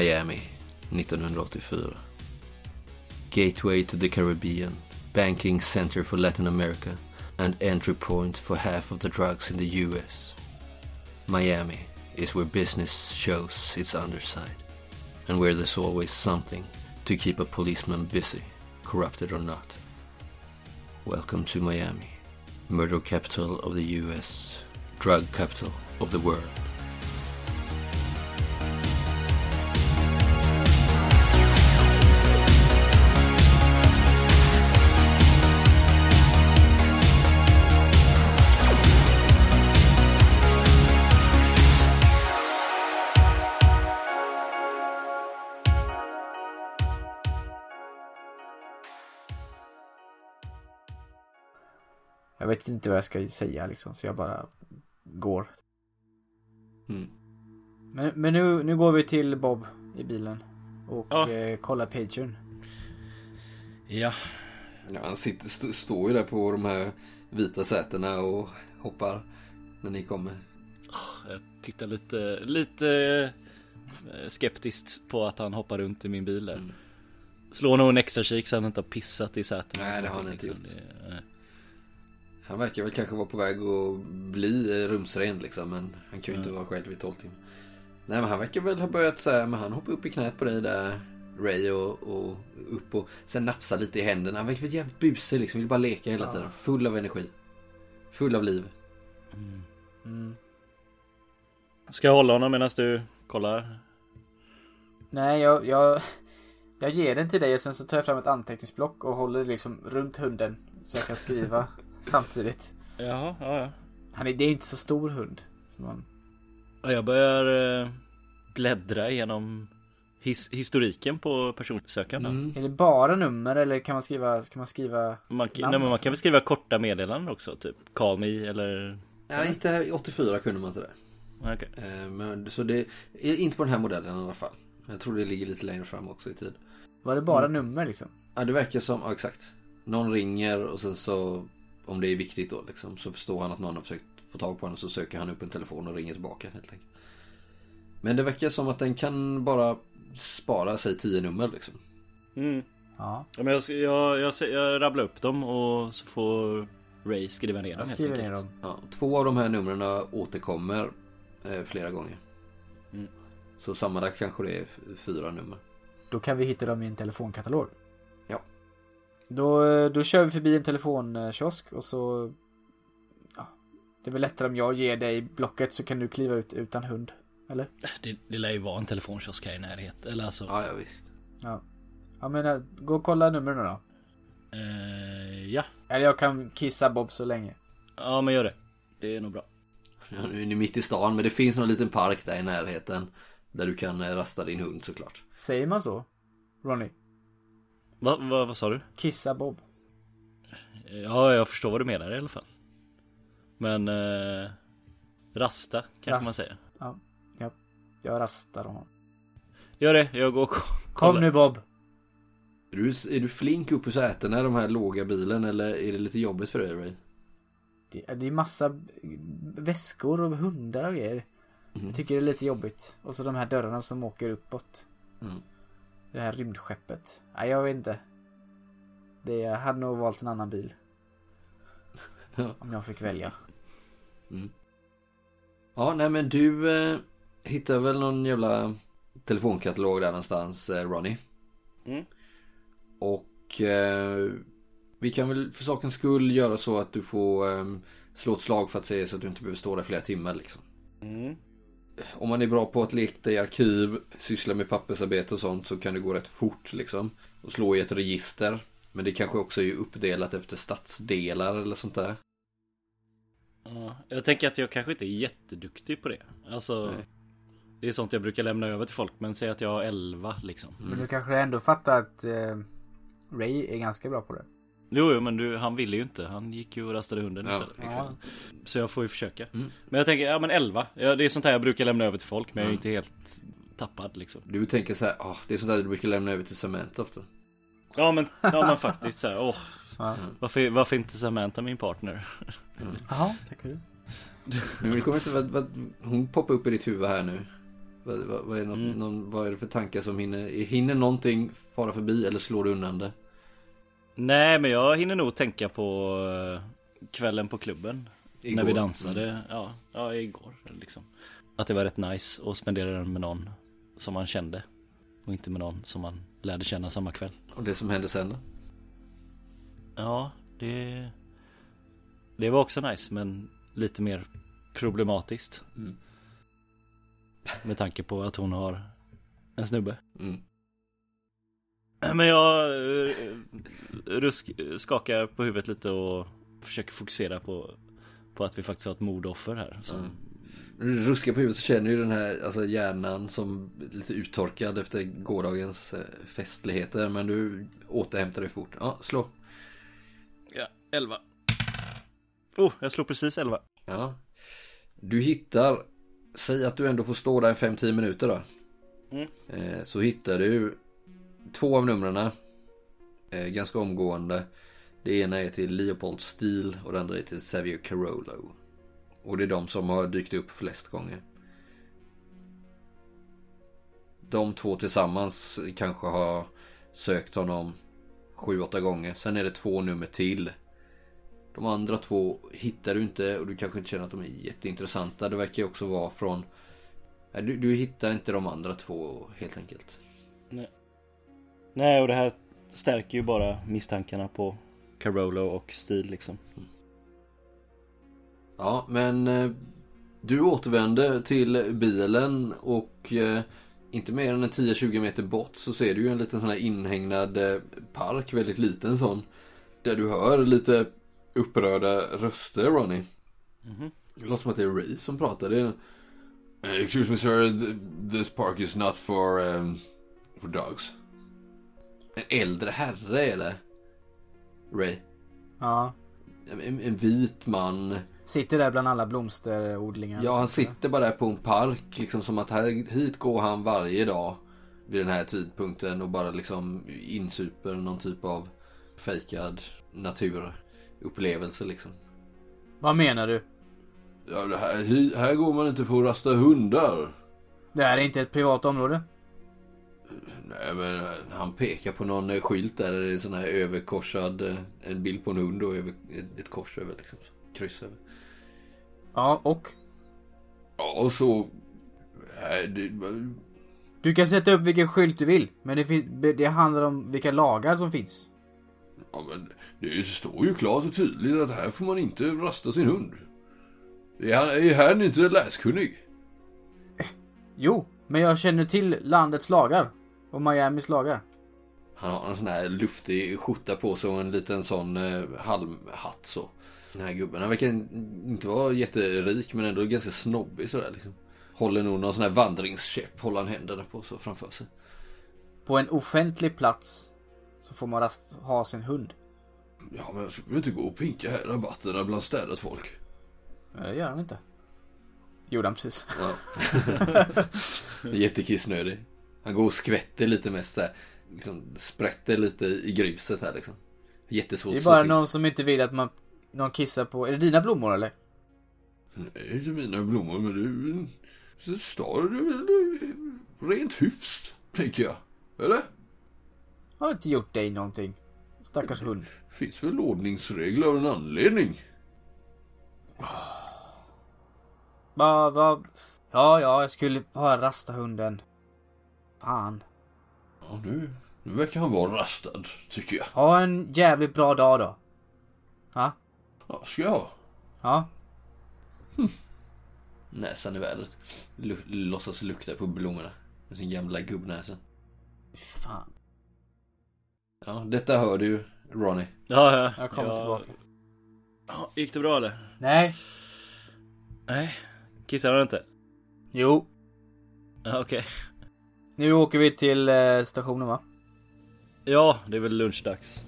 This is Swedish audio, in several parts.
Miami 1984. Gateway to the Caribbean, banking center for Latin America and entry point for half of the drugs in the US. Miami is where business shows its underside and where there's always something to keep a policeman busy, corrupted or not. Welcome to Miami, murder capital of the US, drug capital of the world. Vet inte vad jag ska säga liksom, så jag bara går. Mm. Men, men nu, nu går vi till Bob i bilen. Och Ja. eh, kollar Patreon. Ja, Ja, han sitter, st- står ju där på de här vita sätena och hoppar när ni kommer. jag tittar lite, lite eh, skeptiskt på att han hoppar runt i min bil där. Mm. Slår nog en extra kik så han inte har pissat i sätena. Nej, det har han inte liksom. Det-. Han verkar väl kanske vara på väg att bli rumsren liksom, men han kan ju inte Mm. vara själv i 12 timmar. Nej, men han verkar väl ha börjat så här, men han hoppar upp i knät på dig där, Ray, och, och upp och sen nafsar lite i händerna. Han verkar jävligt busig liksom, vill bara leka hela Ja. tiden. Full av energi. Full av liv. Mm. Ska jag hålla honom medan du kollar? Nej, jag, jag, jag ger den till dig och sen så tar jag fram ett anteckningsblock och håller det liksom runt hunden. Så jag kan skriva samtidigt. Jaha, ja, ja. Han är, det är inte så stor hund. Så man, Ja, Jag börjar eh, bläddra igenom his historiken på personsökaren. då. Mm. är det bara nummer eller kan man skriva, ska man skriva Man, kan- Namn nej, men man kan väl skriva korta meddelanden också, typ call me eller... Nej, inte i 84 kunde man inte det. Okej. Eh, Men, så det är inte på den här modellen i alla fall. Jag tror det ligger lite längre fram också i tid. Var det bara nummer liksom? Ja, det verkar som, ja exakt. Någon ringer och sen så, om det är viktigt då liksom, så förstår han att någon har försökt få tag på honom så söker han upp en telefon och ringer tillbaka helt enkelt. Men det verkar som att den kan bara spara sig 10 nummer liksom. Mm. Ja. Men jag, jag, jag, jag rabblar upp dem och så får Ray skriva ner dem Jag helt enkelt. dem. Ja, två av de här numren återkommer eh, flera gånger. Mm. Så sammanlagt kanske det är fyra nummer. Då kan vi hitta dem i en telefonkatalog. Då, eh, då kör vi förbi en telefonkiosk och så... Ja, det är väl lättare om jag ger dig blocket så kan du kliva ut utan hund. Eller? Det, det lär ju vara en telefonkiosk här i närheten. Eller alltså, Ja, ja visst. Ja. Ja men eh, gå och kolla numren nu då. eh, ja. Eller jag kan kissa Bob så länge. Ja, men gör det. Det är nog bra. Ja, nu är ni mitt i stan men det finns någon liten park där i närheten. Där du kan rasta din hund såklart. Säger man så? Ronny? Va, va, vad sa du? Kissa Bob. Ja, jag förstår vad du menar i alla fall. Men eh, rasta kanske man Rast- säger. Ja. ja. Jag rastar honom. Gör det, jag går och ko- Kom kollar. nu Bob! Är du, är du flink upp i sätena i de här låga bilen eller är det lite jobbigt för dig Ray? Det, det är massa väskor och hundar och grejer. Jag tycker det är lite jobbigt. Och så de här dörrarna som åker uppåt. Mm. Det här rymdskeppet. Nej, jag vet inte. Det, jag hade nog valt en annan bil. Om jag fick välja. Ja, nej men du eh, hittar väl någon jävla telefonkatalog där någonstans, eh, Ronny. Mm. Och eh, vi kan väl för sakens skull göra så att du får eh, slå ett slag för att se så att du inte behöver stå där flera timmar liksom. Mm. Om man är bra på att leka i arkiv, syssla med pappersarbete och sånt så kan det gå rätt fort liksom. Och slå i ett register. Men det kanske också är uppdelat efter stadsdelar eller sånt där. Ja, jag tänker att jag kanske inte är jätteduktig på det. Alltså, Nej. det är sånt jag brukar lämna över till folk. Men säg att jag har 11 liksom. Men du kanske ändå fattar att eh, Ray är ganska bra på det. Jo, jo men du, han ville ju inte. Han gick ju och rastade hunden Ja, istället. exakt. Så jag får ju försöka. Mm. Men jag tänker, ja men 11. Ja, det är sånt här jag brukar lämna över till folk. Men jag är Mm. ju inte helt tappad liksom. Du tänker så här, ah, det är sånt där du brukar lämna över till Samantha ofta. Ja men, ja, men faktiskt så här, åh. Ja. Varför, varför inte Samantha min partner? Jaha, tackar du. Men det kommer inte, vad, vad, hon poppar upp i ditt huvud här nu. Vad, vad, vad, är något, Mm. någon, vad är det för tankar som hinner? Hinner någonting fara förbi eller slår du undan det? Nej men jag hinner nog tänka på eh, kvällen på klubben. När vi Igår. dansade, ja, ja igår liksom. Att det var rätt nice att spendera den med någon som man kände. Och inte med någon som man lärde känna samma kväll. Och det som hände sen då? Ja, det... Det var också nice men lite mer problematiskt. Mm. Med tanke på att hon har en snubbe. Mm. Men jag eh, rusk, skakar på huvudet lite och försöker fokusera på, på att vi faktiskt har ett mordoffer här. Som, Mm. Ruskar på huvudet så känner ju den här alltså hjärnan som lite uttorkad efter gårdagens eh, festligheter. Men du återhämtar dig fort. Ja, slå. Ja, 11. Oh, jag slår precis 11. Ja. Du hittar, säg att du ändå får stå där 5-10 minuter då. Mm. Eh, så hittar du två av numren. Eh, ganska omgående. Det ena är till Leopold Steele och det andra är till Xavier Carollo. Och det är de som har dykt upp flest gånger. De två tillsammans kanske har sökt honom 7-8 gånger. Sen är det två nummer till. De andra två hittar du inte och du kanske inte känner att de är jätteintressanta. Det verkar ju också vara från... Du, du hittar inte de andra två helt enkelt. Nej, och det här stärker ju bara misstankarna på Carolo och Steel liksom. Ja, men eh, du återvänder till bilen och eh, inte mer än en 10-20 meter bort så ser du ju en liten sån här inhägnad eh, park, väldigt liten sån. Där du hör lite upprörda röster, Ronny. Mhm. Det låter som att det är Ray som pratar. Det är... Excuse me sir, th- this park is not for, um, for dogs. En äldre herre är det. Ray. Ja. En, en vit man. Sitter där bland alla blomsterodlingar. Ja, han sitter bara där på en park. Liksom som att här, hit går han varje dag. Vid den här tidpunkten och bara liksom insuper någon typ av fejkad naturupplevelse liksom. Vad menar du? Ja, här, här går man inte för att rasta hundar. Det här är inte ett privat område. Nej men eh, han pekar på någon eh, skylt där det är sån här överkorsad, eh, en bild på en hund och över, ett, kors över liksom. Kryss över. Ja, och? Ja och så... Nej, det, Du kan sätta upp vilken skylt du vill. Men det, fin- det handlar om vilka lagar som finns. ja, men det står ju klart och tydligt att här får man inte rasta sin hund. Det är, är här ni inte är läskunnig? Jo, men jag känner till landets lagar. Och Miamis lagar. Han har en sån här luftig skjorta på sig och en liten sån eh, halmhatt så. Den här gubben, han verkar inte vara jätterik men ändå ganska snobbig sådär liksom. Håller nog någon sån här vandringskäpp, håller han händerna på så framför sig. På en offentlig plats så får man rast, ha sin hund. Ja men jag vill inte gå och pinka här i rabatterna bland städat folk. Men det gör han inte. Gjorde han precis. Ja. Jättekissnödig. Han går och skvätter lite mest såhär. Liksom sprätter lite i gruset här liksom. Jättesvårt Det är bara någon som inte vill att man någon kissar på. Är det dina blommor eller? Nej, det är inte mina blommor men det en... Så står det väl rent hyfs, tänker jag. Eller? Har inte gjort dig någonting. Stackars hund. Finns väl ordningsregler av en anledning. Va, va? Ja, ja, jag skulle bara rasta hunden. Fan. Ja, nu, nu verkar han vara rastad, tycker jag. Ha en jävligt bra dag då. Ja, Ja, ska jag ha. ja. Näsan i vädret. Lu- låtsas lukta på blommorna. Med sin gamla gubbnäsa. Fan. Ja, detta hör du, Ronny. Ja, ja. Jag kommer tillbaka. Ja, gick det bra eller? Nej. Nej. Kissade du inte? Jo. Ja, okej. Nu åker vi till eh, stationen va? Ja, det är väl lunchdags.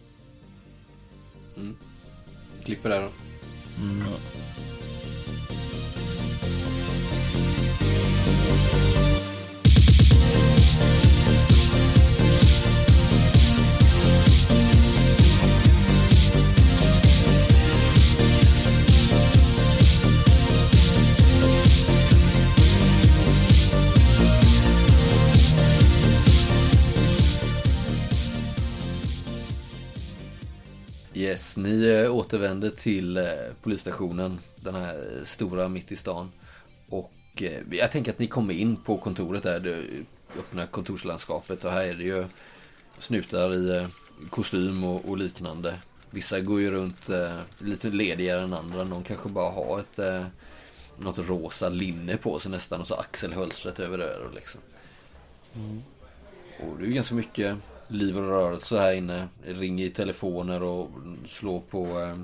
Klipper där då. Ja. Yes, ni eh, återvänder till eh, polisstationen. Den här eh, stora mitt i stan. Och jag tänker att ni kommer in på kontoret där. Det öppna kontorslandskapet. Och här är det ju snutar i kostym och, och liknande. Vissa går ju runt eh, lite ledigare än andra. Någon kanske bara har ett eh, något rosa linne på sig nästan och så axelhölstret över öronen liksom. Och det är ju ganska mycket liv och rörelse här inne. Ringer i telefoner och slår på eh,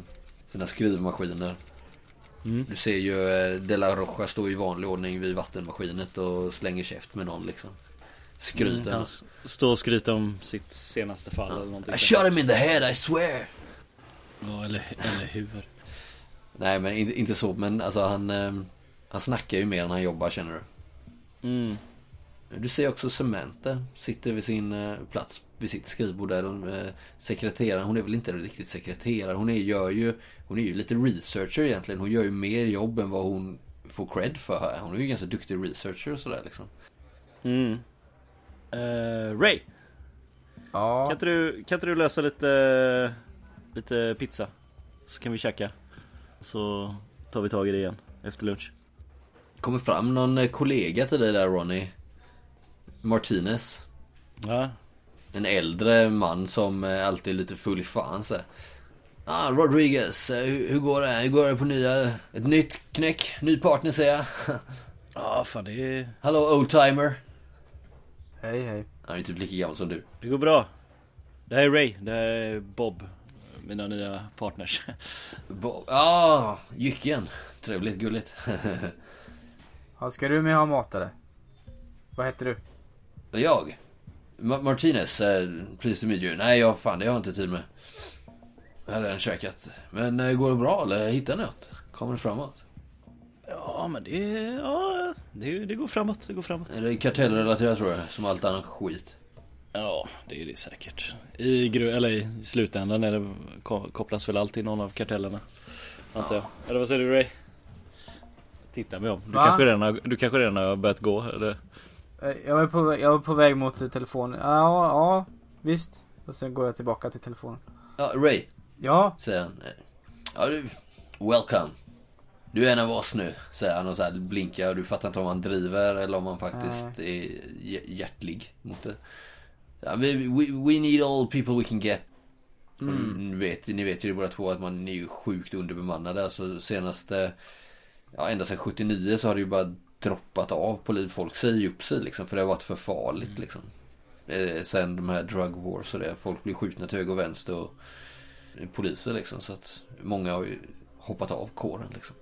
sina skrivmaskiner. Du ser ju eh, De La Rocha stå i vanlig ordning vid vattenmaskinet och slänger käft med någon liksom. Skryter. S- står och skryter om sitt senaste fall eller någonting. I shot him in the head, I swear! Ja, eller, eller hur? Nej men inte, så, men alltså han, eh, han snackar ju mer än han jobbar känner du. Mm. Du ser också Samantha sitter vid sin plats vid sitt skrivbord där. De, eh, sekreteraren, hon är väl inte riktigt sekreterare. Hon är, gör ju, hon är ju lite researcher egentligen. Hon gör ju mer jobb än vad hon får cred för här. Hon är ju ganska duktig researcher och sådär liksom. Mm. Eh, Ray, Ja. kan inte, du, kan inte du lösa lite, lite pizza? Så kan vi käka. Så tar vi tag i det igen efter lunch. Kommer fram någon eh, kollega till dig där Ronny. Martinez. Ja, En äldre man som eh, alltid är lite full i fan så. Ah, Rodriguez, eh, hur, hur går det? Hur går det på nya... Ett nytt knäck? Ny partner säger jag. ja fan det, är- Hallå oldtimer. Hej hej. Han är typ lika gammal som du. det går bra. Det här är Ray, det här är Bob. Mina nya partners. Bo- ah, Jycken. Trevligt, gulligt. Ja, ska du med ha mat eller? Vad heter du? Jag? Ma- Martinez, eh, pleased to meet you. Nej, jag fan det har jag inte tid med. Jag hade redan käkat. Men eh, går det bra eller hittar ni något? Kommer det framåt? Ja men det, ja, det, det går framåt, det går framåt. Är det kartellrelaterat tror jag, som allt annat skit? Ja, det är det säkert. I, gru- eller i slutändan är det, ko- kopplas väl alltid någon av kartellerna. Antar jag. Eller vad säger du Ray? Titta mig om. Du Va? kanske, redan har, du kanske redan har börjat gå eller? Eh, Jag var på, jag var på väg mot eh, telefonen. Ja, ja, visst. Och sen går jag tillbaka till telefonen. Ja, Ray, Ja, säger han. Ja, du, welcome. Du är en av oss nu, säger han och så här blinkar. Du fattar inte om han driver eller om han faktiskt är hj- hjärtlig mot det. Ja, we, we, we need all people we can get. Mm. Ni, vet, ni vet ju båda två att man är ju sjukt underbemannade. Alltså senaste, ja ända sedan 79 så har det ju bara droppat av på liv. Folk säger upp sig liksom för det har varit för farligt liksom. Eh, sen de här drug wars och det. Folk blir skjutna till höger och vänster och poliser liksom. Så att många har ju hoppat av kåren liksom.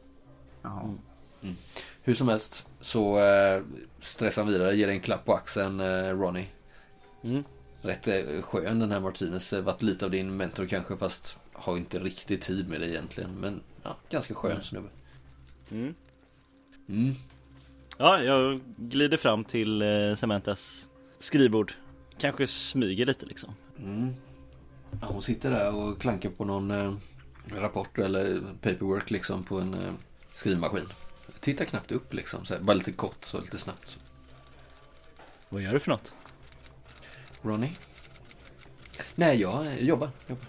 Jaha. Hur som helst så eh, stressar han vidare, ger en klapp på axeln eh, Ronnie. Mm. Rätt eh, skön den här Martinez. Eh, Varit lite av din mentor kanske fast har inte riktigt tid med det egentligen. Men ja, ganska skön snubbe. Mm. Ja, jag glider fram till eh, Samanthas skrivbord. Kanske smyger lite liksom. Mm. Ja, hon sitter där och klankar på någon eh, rapport eller paperwork liksom på en eh, skrivmaskin. Tittar knappt upp liksom. Så här, bara lite kort så lite snabbt. Så. Vad gör du för något? Ronnie? Nej, jag eh, jobbar. jobbar.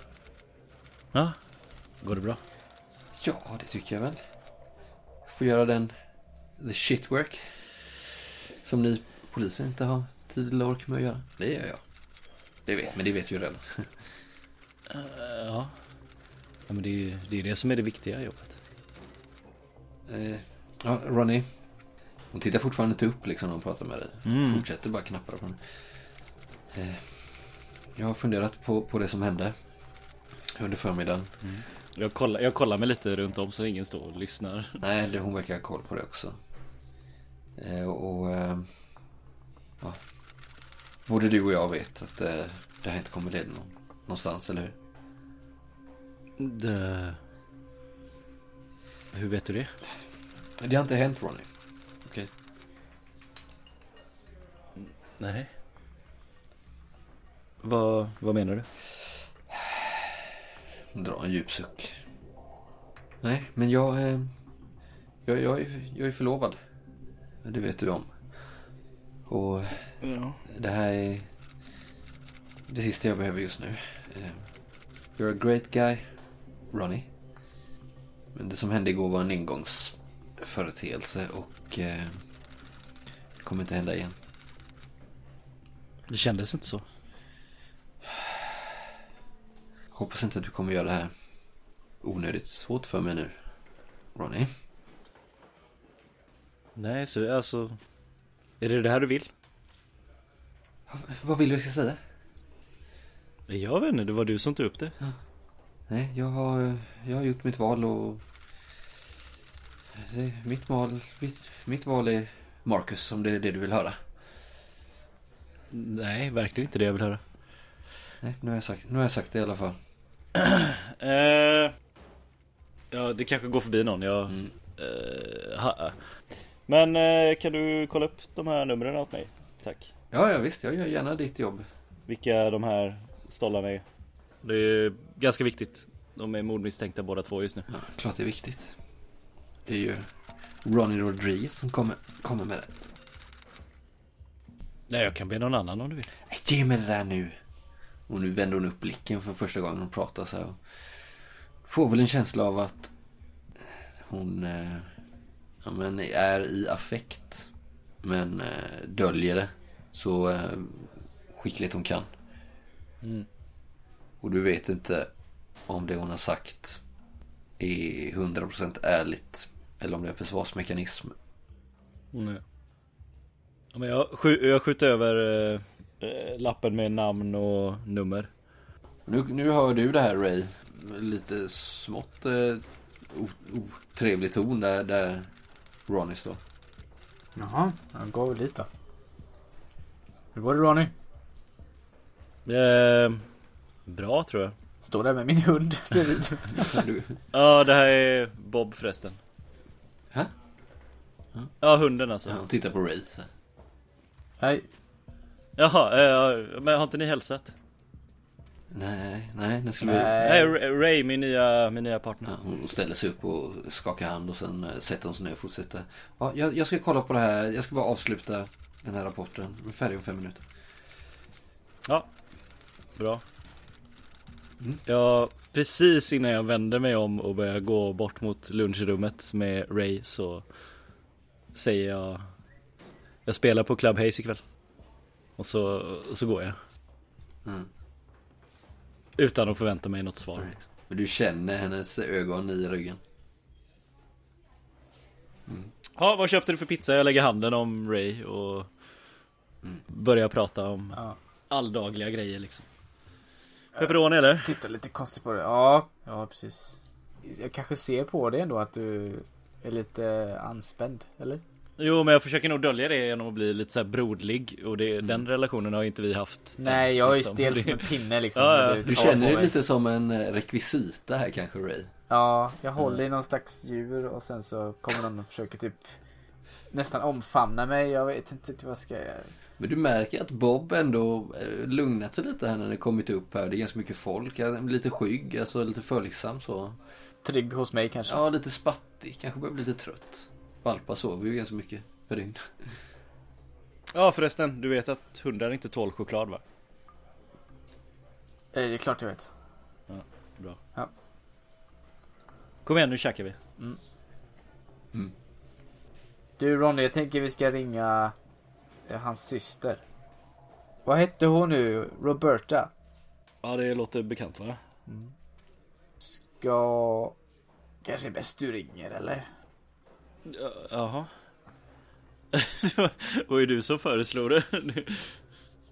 Ja, går det bra? Ja, det tycker jag väl. Får göra den the shit work. Som ni poliser inte har tid eller ork med att göra. Det gör jag. Det vet, men det vet ju redan. Eh, ja. ja, men det är ju det, är det som är det viktiga jobbet. Eh, ja, Ronnie. Hon tittar fortfarande inte upp liksom när hon pratar med dig. Mm. Fortsätter bara knappa på den. Eh, jag har funderat på, på det som hände. Under förmiddagen. Jag kollar, jag kollar mig lite runt om så ingen står och lyssnar. Nej, det, hon verkar ha koll på det också. Eh, och... eh, ja. Både du och jag vet att eh, det här inte kommer leda någon, någonstans, eller hur? Det... Hur vet du det? Det har inte hänt, Ronny. Okej. Nej. Vad, vad menar du? Dra en djup suck. Nej, men jag... Jag, jag, jag är förlovad. Det vet du om. Och Ja. det här är det sista jag behöver just nu. Eh, you're a great guy. Ronny. Men det som hände igår var en engångsföreteelse och eh, det kommer inte hända igen. Det kändes inte så. Hoppas inte att du kommer göra det här onödigt svårt för mig nu. Ronny. Nej, så det är alltså... Är det det här du vill? Vad vill du jag ska säga? Jag vet inte, det var du som tog upp det. Nej, jag har, jag har gjort mitt val och... Det, mitt, val, mitt, mitt val är Marcus, om det är det du vill höra. Nej, verkligen inte det jag vill höra. Nej, nu har jag sagt, nu har jag sagt det i alla fall. Eh, ja, det kanske går förbi någon. Jag, Mm. eh, ha, men eh, kan du kolla upp de här numren åt mig? Tack. Ja, ja visst, jag gör gärna ditt jobb. Vilka de här stollarna är. Det är ganska viktigt. De är mordmisstänkta båda två just nu. Ja, klart det är viktigt. Det är ju Ronny Rodriguez som kommer, kommer med det. Nej, jag kan be någon annan om du vill. Ge mig det där nu. Och nu vänder hon upp blicken för första gången hon pratar så här. Får väl en känsla av att hon eh, men är i affekt. Men eh, döljer det så eh, skickligt hon kan. Mm. Och du vet inte om det hon har sagt är 100% ärligt. Eller om det är en försvarsmekanism. Nej. Ja, men jag, skj- jag skjuter över eh, eh, lappen med namn och nummer. Nu, nu hör du det här Ray. Lite smått eh, otrevlig ton där, där Ronny står. Jaha, jag går väl dit då. Hur går det Ronny? Eh, bra tror jag. Står där med min hund Ja, det här är Bob förresten. Hä? Ja, hunden alltså. ja, hon tittar på Ray. Nej, Jaha, eh, men har inte ni hälsat? Nej, nej, nu skulle vi Nej. Nej, Ray- min nya, min nya partner. Ja, hon ställer sig upp och skakar hand och sen eh, sätter hon sig ner och fortsätter. Ja, jag, jag ska kolla på det här. Jag ska bara avsluta den här rapporten. Jag är färdig om fem minuter. Ja, bra. Mm. Ja, precis innan jag vänder mig om och börjar gå bort mot lunchrummet med Ray så säger jag Jag spelar på Club Haze ikväll. Och så, så går jag. Mm. Utan att förvänta mig något svar. Liksom. Men du känner hennes ögon i ryggen. Ja, vad köpte du för pizza? Jag lägger handen om Ray och Mm. börjar prata om ja. alldagliga grejer liksom. Pepperoni eller? Tittar lite konstigt på det. Ja, ja precis. Jag kanske ser på det ändå att du är lite anspänd, eller? Jo, men jag försöker nog dölja det genom att bli lite så här brodlig och det, den relationen har inte vi haft. Nej, än, jag är ju liksom. stel som en pinne liksom. Ja, ja. Du känner dig lite som en eh, rekvisita här kanske Ray. Ja, jag håller i någon slags djur och sen så kommer någon och försöker typ nästan omfamna mig. Jag vet inte vad jag ska göra. Men du märker att Bob ändå eh, lugnat sig lite här när det kommit upp här. Det är ganska mycket folk. Lite skygg, alltså lite följsam så. Trygg hos mig kanske. Ja, lite spattig. Kanske börjar bli lite trött. Valpar sover ju ganska mycket per dygn. Ja förresten, du vet att hundar inte tål choklad va? Eh, Det är klart jag vet. Bra. Ja. Kom igen nu käkar vi. Du Ronny, jag tänker vi ska ringa eh, hans syster. Vad hette hon nu? Roberta? Ja det låter bekant va? Ska... Kanske bäst du ringer eller? Ja, Jaha. Det var ju du som föreslog det.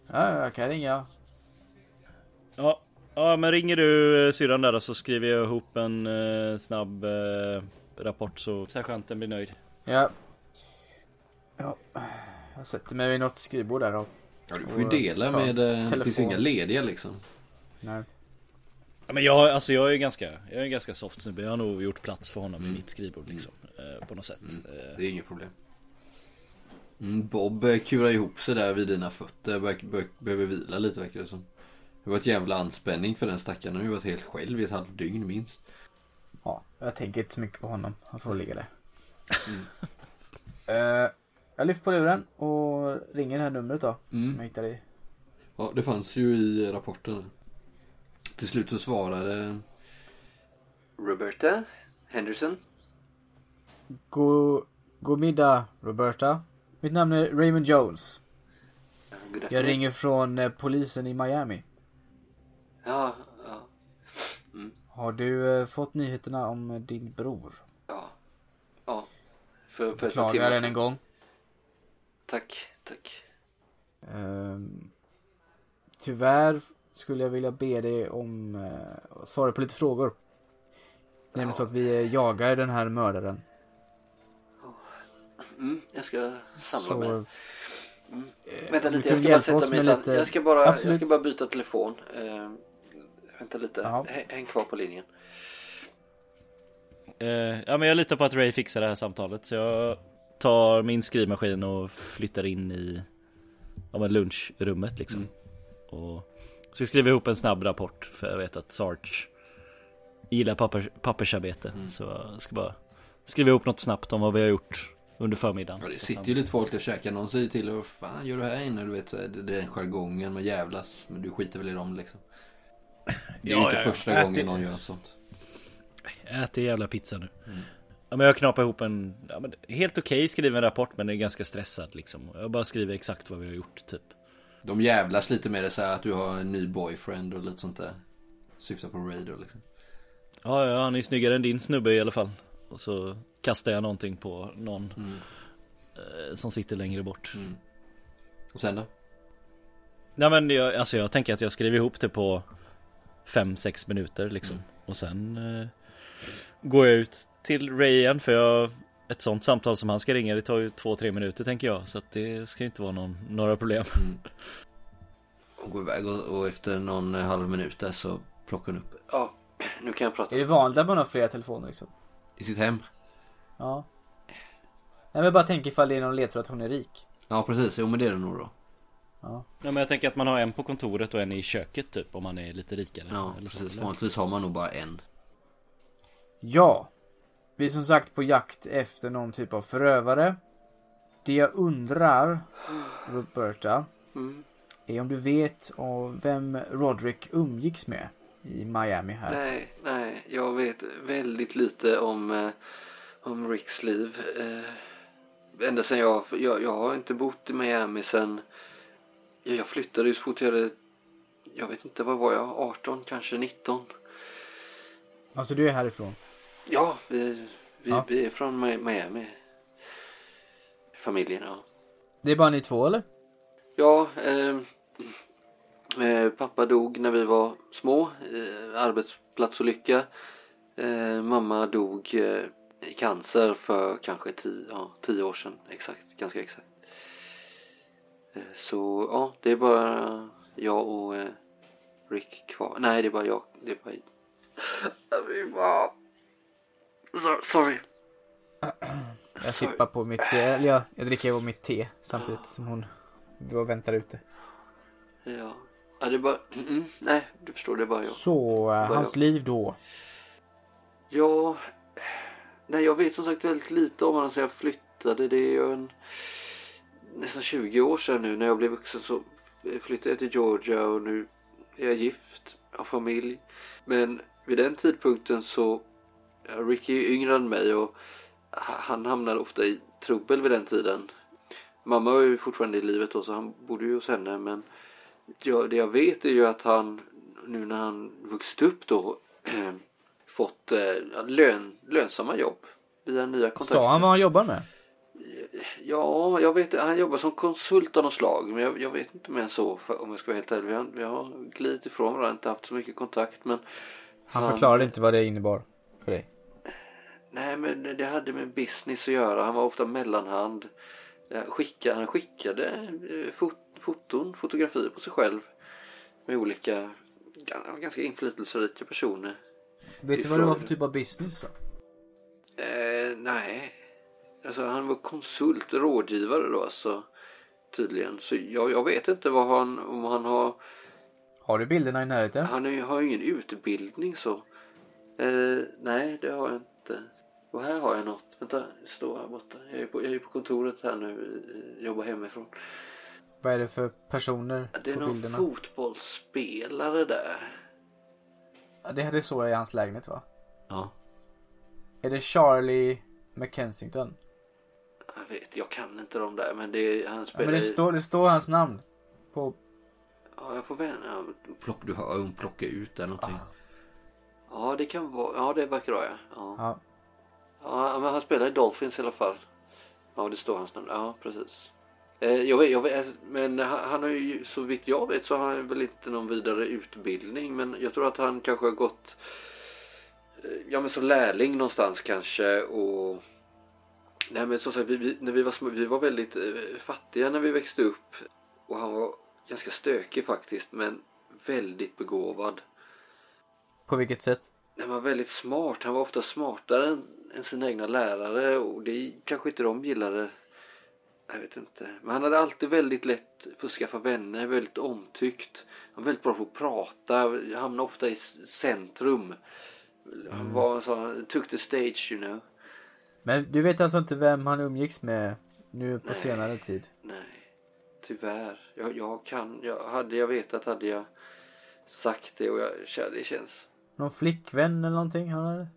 Ja, jag kan ringa. Ja, ja men ringer du eh, syrran där då så skriver jag ihop en eh, snabb eh, rapport så sergeanten blir nöjd. Ja. Ja. Jag sätter mig vid något skrivbord där och... Ja, du får ju dela med... eh, Det finns ju inga lediga liksom. Nej. Ja, men jag, alltså jag är ganska, jag är en ganska soft snubbe. Jag har nog gjort plats för honom Mm. i mitt skrivbord liksom. Eh, på något sätt. Eh, Det är inget problem. Mm, Bob eh, kurar ihop sig där vid dina fötter. Behöver vila lite verkar det som. Det var ett jävla anspänning för den stackaren. Han har ju varit helt själv i ett halvt dygn minst. Ja, jag tänker inte så mycket på honom. Han får ligga där. Mm. Eh, jag lyfter på luren och ringer det här numret då. Som Mm. jag hittade i. Ja, det fanns ju i rapporten. Till slut så svarade Roberta Henderson. God, god middag Roberta. Mitt namn är Raymond Jones. Jag ringer från eh, polisen i Miami. Ja, ja, Har du eh, fått nyheterna om eh, din bror? ja. Ja. För, för Beklagar än en gång. Tack, tack. Ehm, tyvärr skulle jag vilja be dig om att svara på lite frågor. Det är nämligen så att vi eh, jagar den här mördaren. Mm, jag ska samla Så, mig. eh, Vänta lite, jag ska bara sätta mig lite... Jag ska bara, jag ska bara byta telefon. Eh, vänta lite, Jaha. Häng, kvar på linjen. Eh, ja men jag litar på att Ray fixar det här samtalet så jag tar min skrivmaskin och flyttar in i ja, men lunchrummet liksom. Mm. Och ska skriva ihop en snabb rapport för jag vet att Sarge gillar papper, pappersarbete. Mm. Så jag ska bara skriva ihop något snabbt om vad vi har gjort under förmiddagen. Ja, det sitter ju lite folk och käkar. Någon säger till och vad fan gör du här inne? Du vet, är jargongen med jävlas. Men du skiter väl i dem liksom. Det är ju Ja, inte ja, ja. första Ät gången någon gör något sånt. äter jävla pizza nu. Mm. Ja, men jag knapar ihop en ja, helt okej skriven rapport men den är ganska stressad liksom. Jag bara skriver exakt vad vi har gjort typ. De jävlas lite med det så här att du har en ny boyfriend och lite sånt där. Syftar på Ray då liksom. Ja, ja, han är snyggare än din snubbe i alla fall. Och så kastar jag någonting på någon Mm. eh, som sitter längre bort. Mm. Och sen då? Nej men jag, alltså jag tänker att jag skriver ihop det på 5-6 minuter liksom. Mm. Och sen eh, går jag ut till Ray igen för jag ett sånt samtal som han ska ringa det tar ju 2-3 minuter tänker jag. Så att det ska ju inte vara någon, några problem. Mm. Och går iväg och, och efter någon eh, halv minut där så plockar hon upp. Ja, nu kan jag prata. Är det vanligt att man har flera telefoner liksom? I sitt hem? Ja. Nej men bara tänk ifall det är någon ledtråd att hon är rik. Ja precis, jo men det är det nog då. Ja. Ja, men jag tänker att man har en på kontoret och en i köket typ om man är lite rikare. Ja precis, vanligtvis har man nog bara en. Ja. Vi är som sagt på jakt efter någon typ av förövare. Det jag undrar, Roberta, Mm. är om du vet vem Roderick umgicks med i Miami här. Nej, nej, jag vet väldigt lite om, eh, om Ricks liv. Eh, ända sen jag, jag, jag har inte bott i Miami sen, ja, jag flyttade ju så fort jag hade, jag vet inte, vad var jag, 18, kanske 19. Alltså du är härifrån? Ja, vi, vi, Ja. vi är från Mi- Miami. Familjen, ja. Det är bara ni två eller? Ja, eh, eh, pappa dog när vi var små, eh, arbetsplatsolycka. Eh, mamma dog eh, i cancer för kanske tio, ja, tio år sedan, exakt, ganska exakt. Eh, så ja, det är bara jag och eh, Rick kvar. Nej, det är bara jag. Det är bara... Vi var... So- Sorry. Jag sippar på mitt, eh, eller jag, jag dricker på mitt te samtidigt som hon går väntar ute. Ja. ja, det är bara... Mm, nej, du förstår, det är bara jag. Så, eh, Vad hans jag- liv då? Ja, nej jag vet som sagt väldigt lite om honom sen jag flyttade. Det är ju en, nästan 20 år sedan nu när jag blev vuxen så flyttade jag till Georgia och nu är jag gift, har familj. Men vid den tidpunkten så, Ricky är yngre än mig och ha- han hamnade ofta i trubbel vid den tiden. Mamma var ju fortfarande i livet då så han bodde ju hos henne men ja, det jag vet är ju att han nu när han vuxit upp då fått eh, lön, lönsamma jobb via nya kontakter. Sa han vad han jobbar med? Ja, jag vet Han jobbar som konsult av något slag. Men jag, jag vet inte mer än så för, om jag ska vara helt ärlig. Vi har, vi har glidit ifrån varandra, inte haft så mycket kontakt. Men Han Han- förklarade inte vad det innebar för dig. Nej, men det hade med business att göra. Han var ofta mellanhand. Eh, Skicka, han skickade eh, fot, foton, fotografier på sig själv. Med olika ga- ganska inflytelserika personer. Vet du vad det var för typ av business då? Eh, nej. Alltså han var konsult, rådgivare då alltså. Tydligen. Så jag, jag vet inte vad han, om han har, Har du bilderna i närheten? han har ju ingen utbildning så. Eh, nej det har jag inte. Och här har jag något. Vänta, det står här borta. Jag är på, jag är på kontoret här nu, eh, jobbar hemifrån. Vad är det för personer Det är på någon bilderna? fotbollsspelare där. Ja, det hade så i hans lägenhet va? Ja. Är det Charlie McKensington? Jag vet, jag kan inte de där men det är, han Ja, spelar men det står, det står hans namn. På... Ja, jag får vänja. Ja, plock, du hör hon plocka ut där någonting. Ja, det kan vara. Ja, det verkar vara ja. ja. Ja. Men han spelar i Dolphins i alla fall. Ja, det står hans namn. Ja, precis. Eh, jag vet, jag vet, men han, har ju, så vitt jag vet så har han väl inte någon vidare utbildning. Men jag tror att han kanske har gått, eh, ja men som lärling någonstans kanske och Nej men som sagt, vi, vi, när vi var små, vi var väldigt eh, fattiga när vi växte upp. Och han var ganska stökig faktiskt, men väldigt begåvad. På vilket sätt? Han var väldigt smart. Han var ofta smartare än sina egna lärare och det kanske inte de gillade. Jag vet inte. Men han hade alltid väldigt lätt för att skaffa vänner, väldigt omtyckt. Han var väldigt bra på att prata, hamnade ofta i centrum. Han var så, han took the stage you know. Men du vet alltså inte vem han umgicks med nu på Nej. senare tid? Nej, tyvärr. Jag, jag kan, jag, hade jag vetat hade jag sagt det och jag, det känns Någon flickvän eller någonting han hade?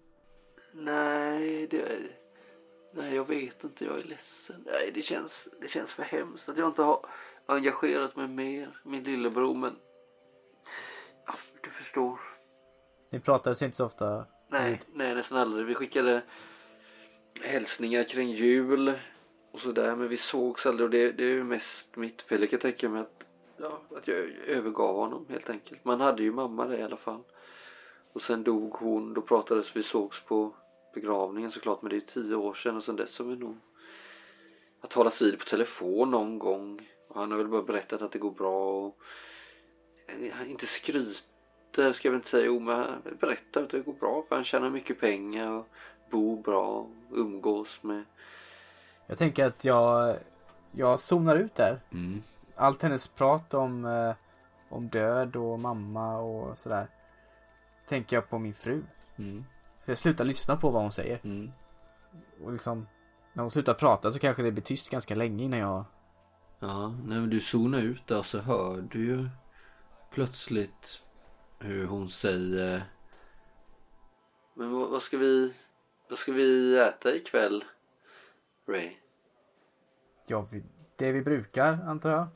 Nej, det... Nej, jag vet inte. Jag är ledsen. Nej, det känns, det känns för hemskt att jag inte har engagerat mig mer. Min lillebror, men... Ja, du förstår. Ni pratades inte så ofta? Nej, vid- nej, nästan aldrig. Vi skickade hälsningar kring jul och sådär, men vi sågs aldrig. Och det, det är ju mest mitt fel. Jag kan tänka mig att, ja, att jag övergav honom helt enkelt. Man hade ju mamma där i alla fall. Och sen dog hon. Då pratades vi sågs på begravningen såklart. Men det är ju tio år sedan och sen dess har vi nog har talats vid på telefon någon gång. Och han har väl bara berättat att det går bra och han inte skryter ska jag väl inte säga. Jo, men han berättar att det går bra för han tjänar mycket pengar och bor bra och umgås med. Jag tänker att jag, jag zonar ut där. Mm. Allt hennes prat om, eh, om död och mamma och sådär. Tänker jag på min fru. Mm. Så jag slutar lyssna på vad hon säger. Mm. Och liksom, när hon slutar prata så kanske det blir tyst ganska länge innan jag... Ja, när du zonar ut där så hör du ju plötsligt hur hon säger Men vad, vad ska vi Vad ska vi äta ikväll? Ray? Ja, vi, det vi brukar antar jag.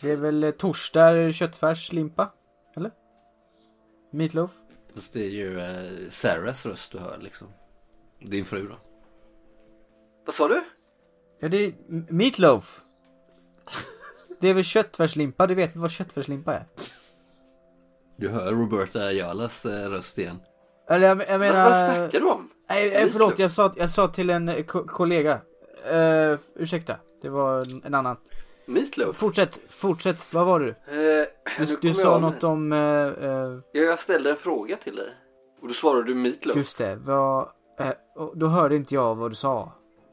Det är väl torsdag köttfärs limpa? Eller? Meatloaf? Fast det är ju eh, Sarahs röst du hör liksom. Din fru då. Vad sa du? Ja, det är meatloaf. Det är väl köttfärslimpa, du vet vad köttfärslimpa är? Du hör Roberta Ayalas eh, röst igen. Eller jag, jag Vad, menar... vad snackar du om? Nej, nej förlåt, jag sa, jag sa till en eh, ko- kollega. Uh, ursäkta, det var en annan. Meatloaf? Fortsätt, fortsätt, vad var du? Eh, Du, du sa jag- något om, eh, eh, Ja, jag ställde en fråga till dig. Och då svarade du Meatloaf. just det, vad, eh, då hörde inte jag vad du sa.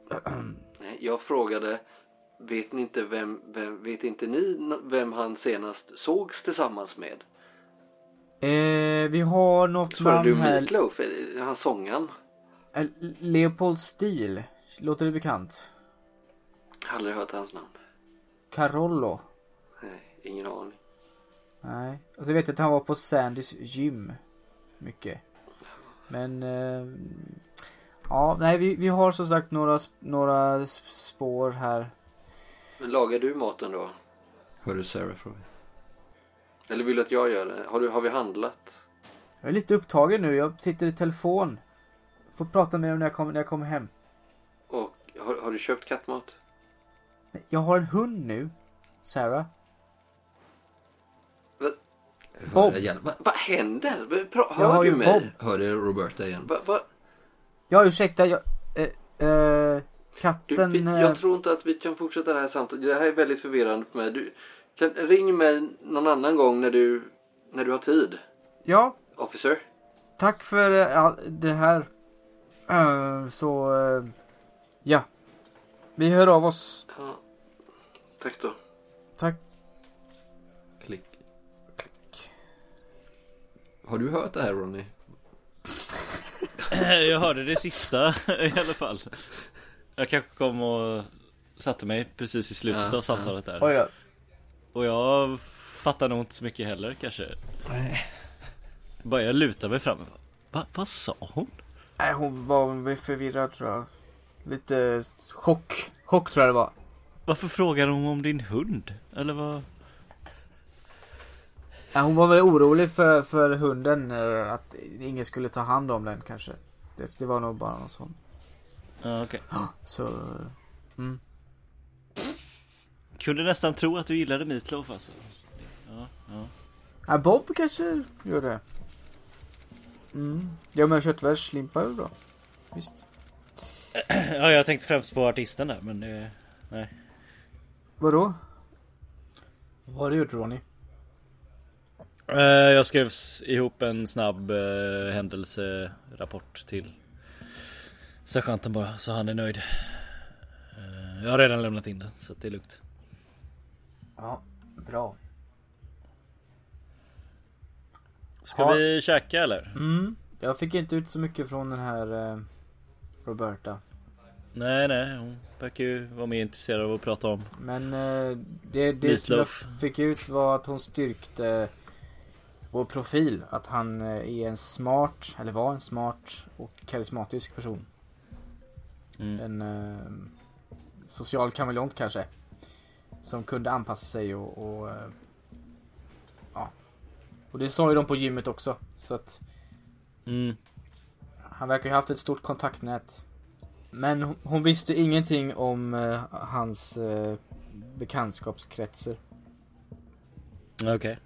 Jag frågade Vet ni inte vem, vem, vet inte ni vem han senast sågs tillsammans med? Eh, vi har något Svarade du namn här. Meatloaf? Är det Han sångaren? Eh, Leopold Stil. Låter det bekant? Aldrig hört hans namn. Carollo. Nej, ingen aning. Nej. Och så vet jag att han var på Sandys gym. Mycket. Men... Eh, ja, nej vi, vi har som sagt några, några spår här. Men lagar du maten då? Hör du Sarah fråga? Eller vill du att jag gör det? Har, du, har vi handlat? Jag är lite upptagen nu. Jag sitter i telefon. Får prata med dem när jag kommer, när jag kommer hem. Och har, har du köpt kattmat? Jag har en hund nu. Sarah. Vad, Bob. vad, vad händer? Pra, Jag hör har du mig? Bob. Hörde Roberta igen? Va, va? Ja, ursäkta. Jag, eh, eh, Du, katten... vi, eh, jag tror inte att vi kan fortsätta det här samtalet. Det här är väldigt förvirrande för mig. Du, kan, ring mig någon annan gång när du, när du har tid. Ja, Officer. tack för eh, all- det här. Eh, så, eh, ja. Vi hör av oss. Ja. Tack då. Tack. Klick. Har du hört det här Ronny? Jag hörde det sista i alla fall. Jag kanske kom och satte mig precis i slutet Ja, av samtalet där. Oj då. Och jag fattar nog inte så mycket heller kanske. Bara jag lutar mig fram. Va, vad sa hon? Nej, hon var förvirrad tror jag. Lite chock. Chock tror jag det var. Varför frågar hon om din hund? Eller vad? Nej, hon var väl orolig för, för hunden. eh, Att ingen skulle ta hand om den kanske. Det, det var nog bara någon sån. Ja, okej. Så... eh, Mm. Kunde nästan tro att du gillade Meatloaf alltså. Ja, ja. Ja, Bob kanske gör det. Mm. Ja men köttfärslimpa är bra. Visst. Ja, jag tänkte främst på artisten där, men det... Nej. Vadå? Vad har du gjort Ronny? Eh, Jag skrev ihop en snabb eh, händelserapport till sergeanten bara, så han är nöjd. Eh, jag har redan lämnat in den, så det är lugnt. Ja, bra. Ska Ja. vi käka eller? Mm. Jag fick inte ut så mycket från den här eh, Roberta. Nej, nej, hon verkar ju vara mer intresserad av att prata om. Men eh, det, det som jag fick ut var att hon styrkte vår profil. Att han eh, är en smart, eller var en smart och karismatisk person. Mm. En eh, social kameleont kanske. Som kunde anpassa sig och, och eh, ja. Och det sa ju de på gymmet också. Så att Mm. Han verkar ju haft ett stort kontaktnät. Men hon, visste ingenting om eh, hans eh, bekantskapskretsar. Okej.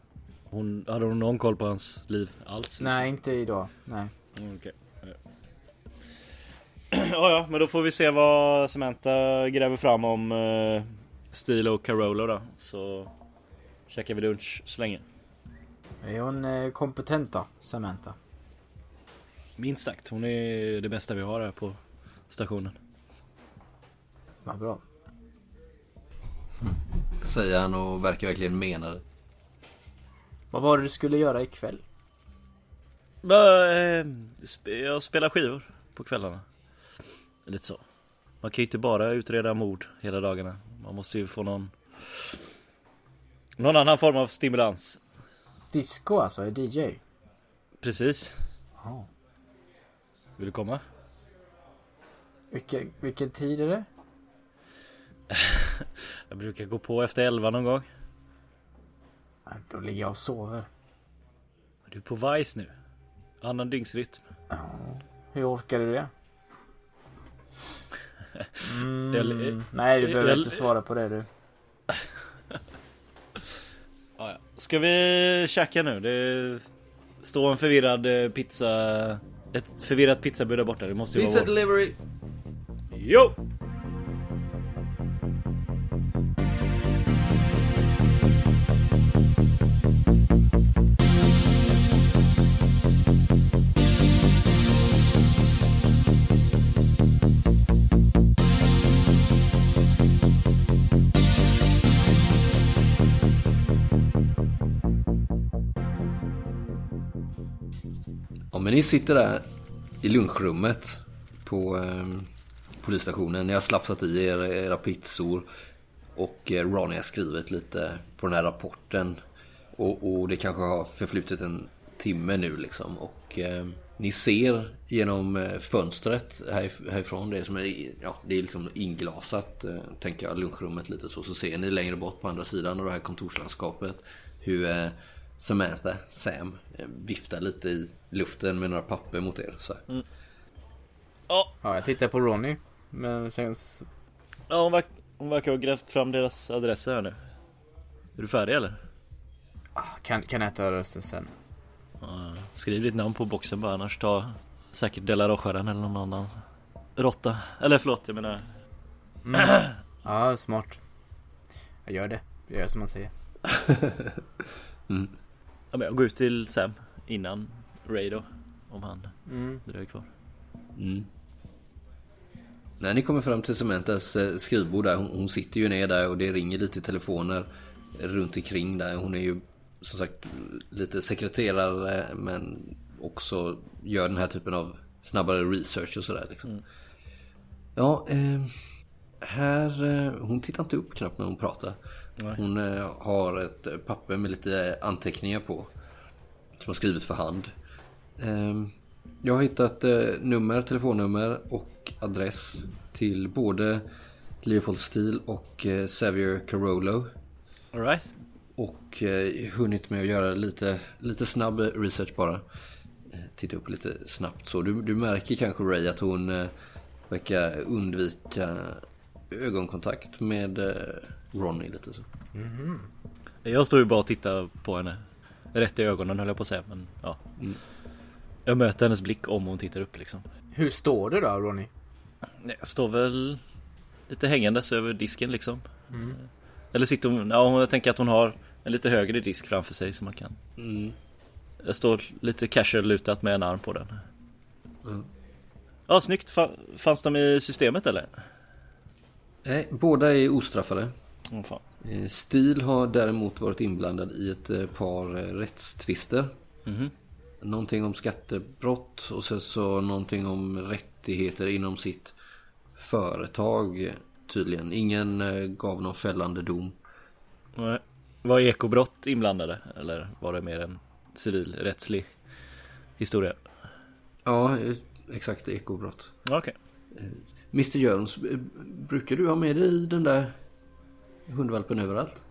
Hon, hade hon någon koll på hans liv alls? Nej, inte idag. Nej. Okej. Ja. ja, ja, men då får vi se vad Samantha gräver fram om uh, Steel och Carolo då. Så käkar vi lunch så länge. Är hon eh, kompetent då, Samantha? Minst sagt, hon är det bästa vi har här på stationen. Vad bra. Säger han och verkar verkligen mena det. Vad var det du skulle göra ikväll? Eh, sp- Jag spelar skivor på kvällarna. Lite så. Man kan ju inte bara utreda mord hela dagarna. Man måste ju få någon Någon annan form av stimulans. Disco alltså, är DJ? Precis. Ja. Vill du komma? Vilken, vilken tid är det? Jag brukar gå på efter elva någon gång. Ja, Då ligger jag och sover. Du är på Vice nu. Annan dygnsrytm. Hur orkar du det? Mm, nej, du behöver inte svara på det du. Ja. Ska vi käka nu? Det står en förvirrad eh, pizza... Ett förvirrat pizzabud där borta. Det måste ju Pizza vara vår. delivery! Jo! Ni sitter där i lunchrummet på eh, polisstationen. Ni har slafsat i er, era pizzor. Och eh, Ronny har skrivit lite på den här rapporten. Och, och det kanske har förflutit en timme nu liksom. Och eh, ni ser genom eh, fönstret här, härifrån. Det är, som är, ja, det är liksom inglasat, eh, tänker jag, lunchrummet lite så. Så ser ni längre bort på andra sidan av det här kontorslandskapet hur eh, Samantha, Sam, eh, viftar lite i luften med några papper mot er. Så här. Ja, Ja, jag tittar på Ronny. Men sen... ja hon, verk, hon verkar ha grävt fram deras adresser här nu. Är du färdig eller? Ah, kan, kan äta rösten sen. Ja, skriv ditt namn på boxen bara annars tar säkert Della Rocharen eller någon annan råtta. Eller förlåt, jag menar Mm. ja, smart. Jag gör det. Jag gör som man säger. Ja, men jag går ut till Sam innan Ray då. Om han Mm. dröjer kvar. Mm. När ni kommer fram till Samanthas eh, skrivbord där, hon, hon sitter ju ner där och det ringer lite telefoner runt omkring där. Hon är ju som sagt lite sekreterare men också gör den här typen av snabbare research och sådär liksom. Ja, eh, här, eh, hon tittar inte upp knappt när hon pratar. Nej. Hon eh, har ett papper med lite anteckningar på. Som har skrivits för hand. Ehm, Jag har hittat eh, nummer, telefonnummer och adress till både Leopold Steele och Xavier Carollo. Alright. Och eh, hunnit med att göra lite, lite snabb research bara. Titta upp lite snabbt så. Du, du märker kanske Ray att hon verkar undvika ögonkontakt med eh, Ronny lite så. Jag står ju bara och tittar på henne. Rätt i ögonen höll jag på att säga men ja. Mm. Jag möter hennes blick om hon tittar upp liksom. Hur står det då Ronny? Jag står väl lite hängandes över disken liksom. Mm. Eller sitter hon, ja jag tänker att hon har en lite högre disk framför sig som man kan. Mm. Jag står lite casual lutat med en arm på den. Ja. Ja snyggt, Fa- fanns de i systemet eller? Nej, båda är ostraffade. Åh fan. Eh, Steele har däremot varit inblandad i ett eh, par eh, rättstvister. Mhm. Någonting om skattebrott och sen så någonting om rättigheter inom sitt företag tydligen. Ingen gav någon fällande dom. Nej. Var ekobrott inblandade? Eller var det mer en civilrättslig historia? Ja, exakt ekobrott. Okej. Mr Jones, eh, brukar du ha med dig den där hundvalpen överallt?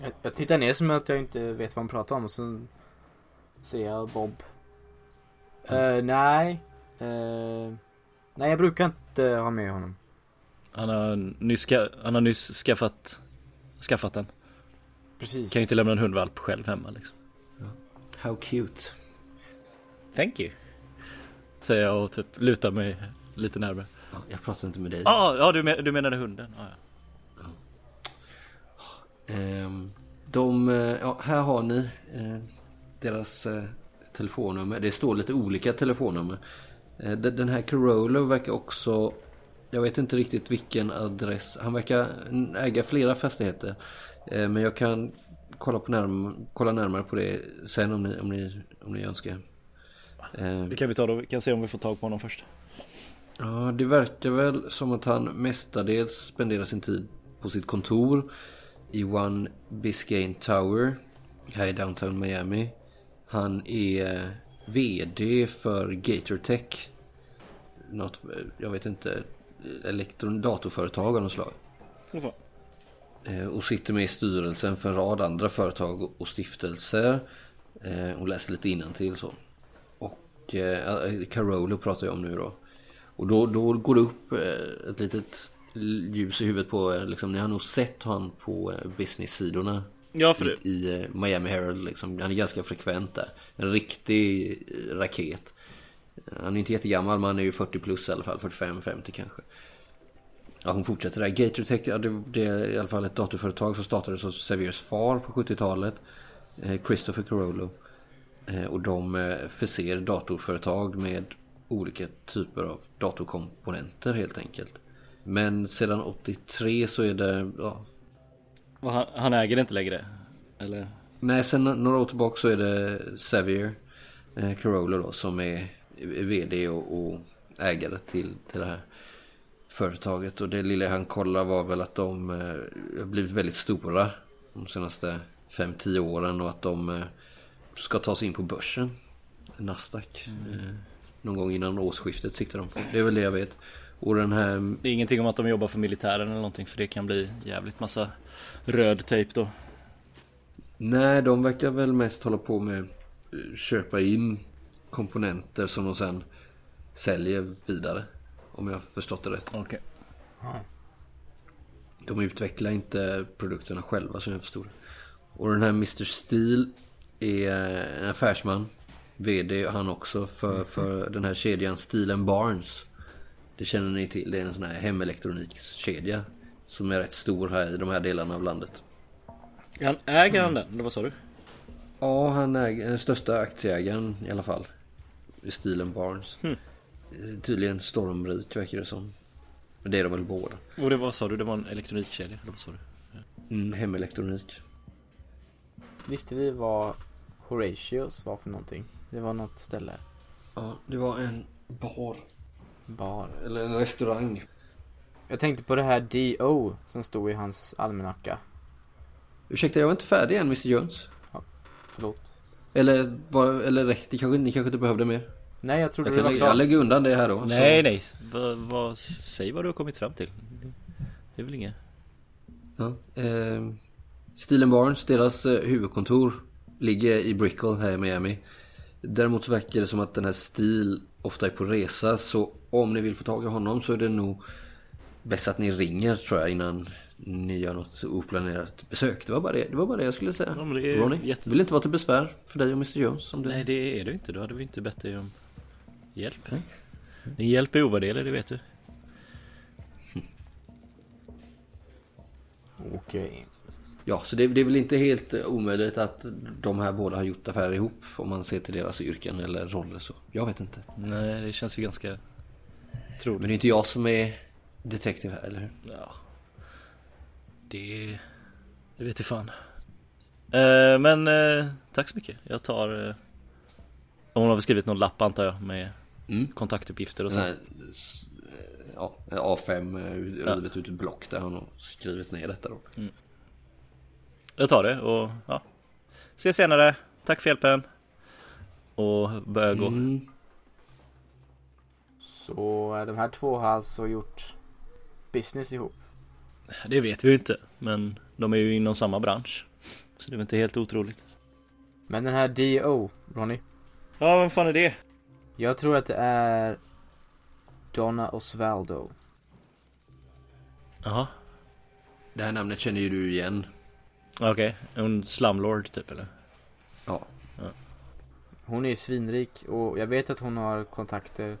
Jag, jag tittar ner som att jag inte vet vad han pratar om och sen ser jag Bob. Eh, nej. Eh, nej jag brukar inte ha med honom. Han har nyss, ska, han har nyss skaffat, skaffat den. Precis. Kan ju inte lämna en hundvalp själv hemma liksom. How cute. Thank you. Säger jag och typ lutar mig lite närmare. Ja, jag pratar inte med dig. Ja, ah, ja du, men, du menade hunden? Ah, ja. Ehm, de, eh, ja, här har ni eh, deras eh, telefonnummer. Det står lite olika telefonnummer. Eh, de- den här Carolo verkar också, jag vet inte riktigt vilken adress. Han verkar äga flera fastigheter. Eh, men jag kan kolla, på närm- kolla närmare på det sen om ni, om ni, om ni önskar. Det kan vi ta då, vi kan se om vi får tag på honom först. Ja, det verkar väl som att han mestadels spenderar sin tid på sitt kontor i One Biscayne Tower här i downtown Miami. Han är VD för Gator Tech. Något, jag vet inte, elektron datorföretag av något slag. Eh, Och sitter med i styrelsen för en rad andra företag och stiftelser. Eh, Och läser lite innantill så. Och eh, Carolo pratar jag om nu då. Och då, då går det upp eh, ett litet ljus i huvudet på er. Liksom, ni har nog sett han på eh, business-sidorna. Ja, för. I, i eh, Miami Herald liksom. Han är ganska frekvent där. En riktig eh, raket. Han är inte jättegammal men han är ju 40 plus i alla fall. 45-50 kanske. Ja, hon fortsätter där. Gator Tech, ja, det, det är i alla fall ett datorföretag som startades av Seviers far på 70-talet. Eh, Christopher Carollo. Eh, och de eh, förser datorföretag med olika typer av datorkomponenter helt enkelt. Men sedan 83 så är det, ja, han, han äger det inte längre? Eller? Nej, sen några år tillbaka så är det Xavier eh, Carollo då som är VD och, och ägare till, till det här företaget. Och det lilla han kollade var väl att de eh, har blivit väldigt stora de senaste 5-10 åren och att de eh, ska ta sig in på börsen. Nasdaq. Eh, någon gång innan årsskiftet siktar de på. Det är väl det jag vet. Och den här Det är ingenting om att de jobbar för militären eller någonting för det kan bli jävligt massa röd tejp då. Nej, de verkar väl mest hålla på med köpa in komponenter som de sen säljer vidare. Om jag har förstått det rätt. Okej. De utvecklar inte produkterna själva som jag förstår. Och den här Mr. Steel är en affärsman. VD han också för, för den här kedjan Steel Barnes. Det känner ni till. Det är en sån här hemelektronikskedja. Som är rätt stor här i de här delarna av landet. Han äger han den? Eller vad sa du? Ja, han är den största aktieägaren i alla fall. I stilen Barnes. Hmm. Eh, Tydligen stormrik verkar det som. Men det är de väl båda. Och det var sa du? Det var en elektronikkedja? Eller vad sa du? Mm, hemelektronik. Visste vi vad Horatius var för någonting? Det var något ställe. Ja, det var en bar. Bar. Eller en restaurang. Jag tänkte på det här DO som stod i hans almanacka. Ursäkta, jag var inte färdig än Mr Jones. Förlåt. Eller, var, eller räckte, kanske, ni kanske inte behövde mer? Nej, jag trodde Jag, kan, var klart. jag lägger undan det här då. Nej så, nej, vad, vad, säg vad du har kommit fram till. Det är väl inget. Ja, eh, Steel Barnes, deras eh, huvudkontor ligger i Brickell här i Miami. Däremot så verkar det som att den här Steel ofta är på resa. Så om ni vill få tag i honom så är det nog bäst att ni ringer tror jag innan ni gör något oplanerat besök. Det var bara det, det, var bara det jag skulle säga. Ja, Ronny, jätte- vill inte vara till besvär för dig och Mr Jones. Om det... Nej det är du inte, då hade vi inte bett dig om hjälp. Nej. Din hjälp är ovärderlig, det vet du. Okej. Ja, så det, det är väl inte helt eh, omöjligt att de här båda har gjort affärer ihop om man ser till deras yrken eller roller så. Jag vet inte. Nej, det känns ju ganska Men troligt. det är inte jag som är detektiv här, eller hur? Ja. Det... Det vet jag fan. Eh, men eh, tack så mycket. Jag tar... Eh, hon har väl skrivit någon lapp antar jag med Mm. kontaktuppgifter och Sån så. här, s- ja, A5 eh, rivet ut ett block där han har skrivit ner detta då. Jag tar det och ja. Ses senare. Tack för hjälpen. Och börjar gå. Mm. Så de här två har alltså gjort business ihop. Det vet vi ju inte. Men de är ju inom samma bransch. Så det är väl inte helt otroligt. Men den här D.O. Ronny. Ja, vem fan är det? Jag tror att det är Donna Osvaldo. Jaha. Det här namnet känner ju du igen. Okej, en slumlord typ eller? Ja. Hon är ju svinrik och jag vet att hon har kontakter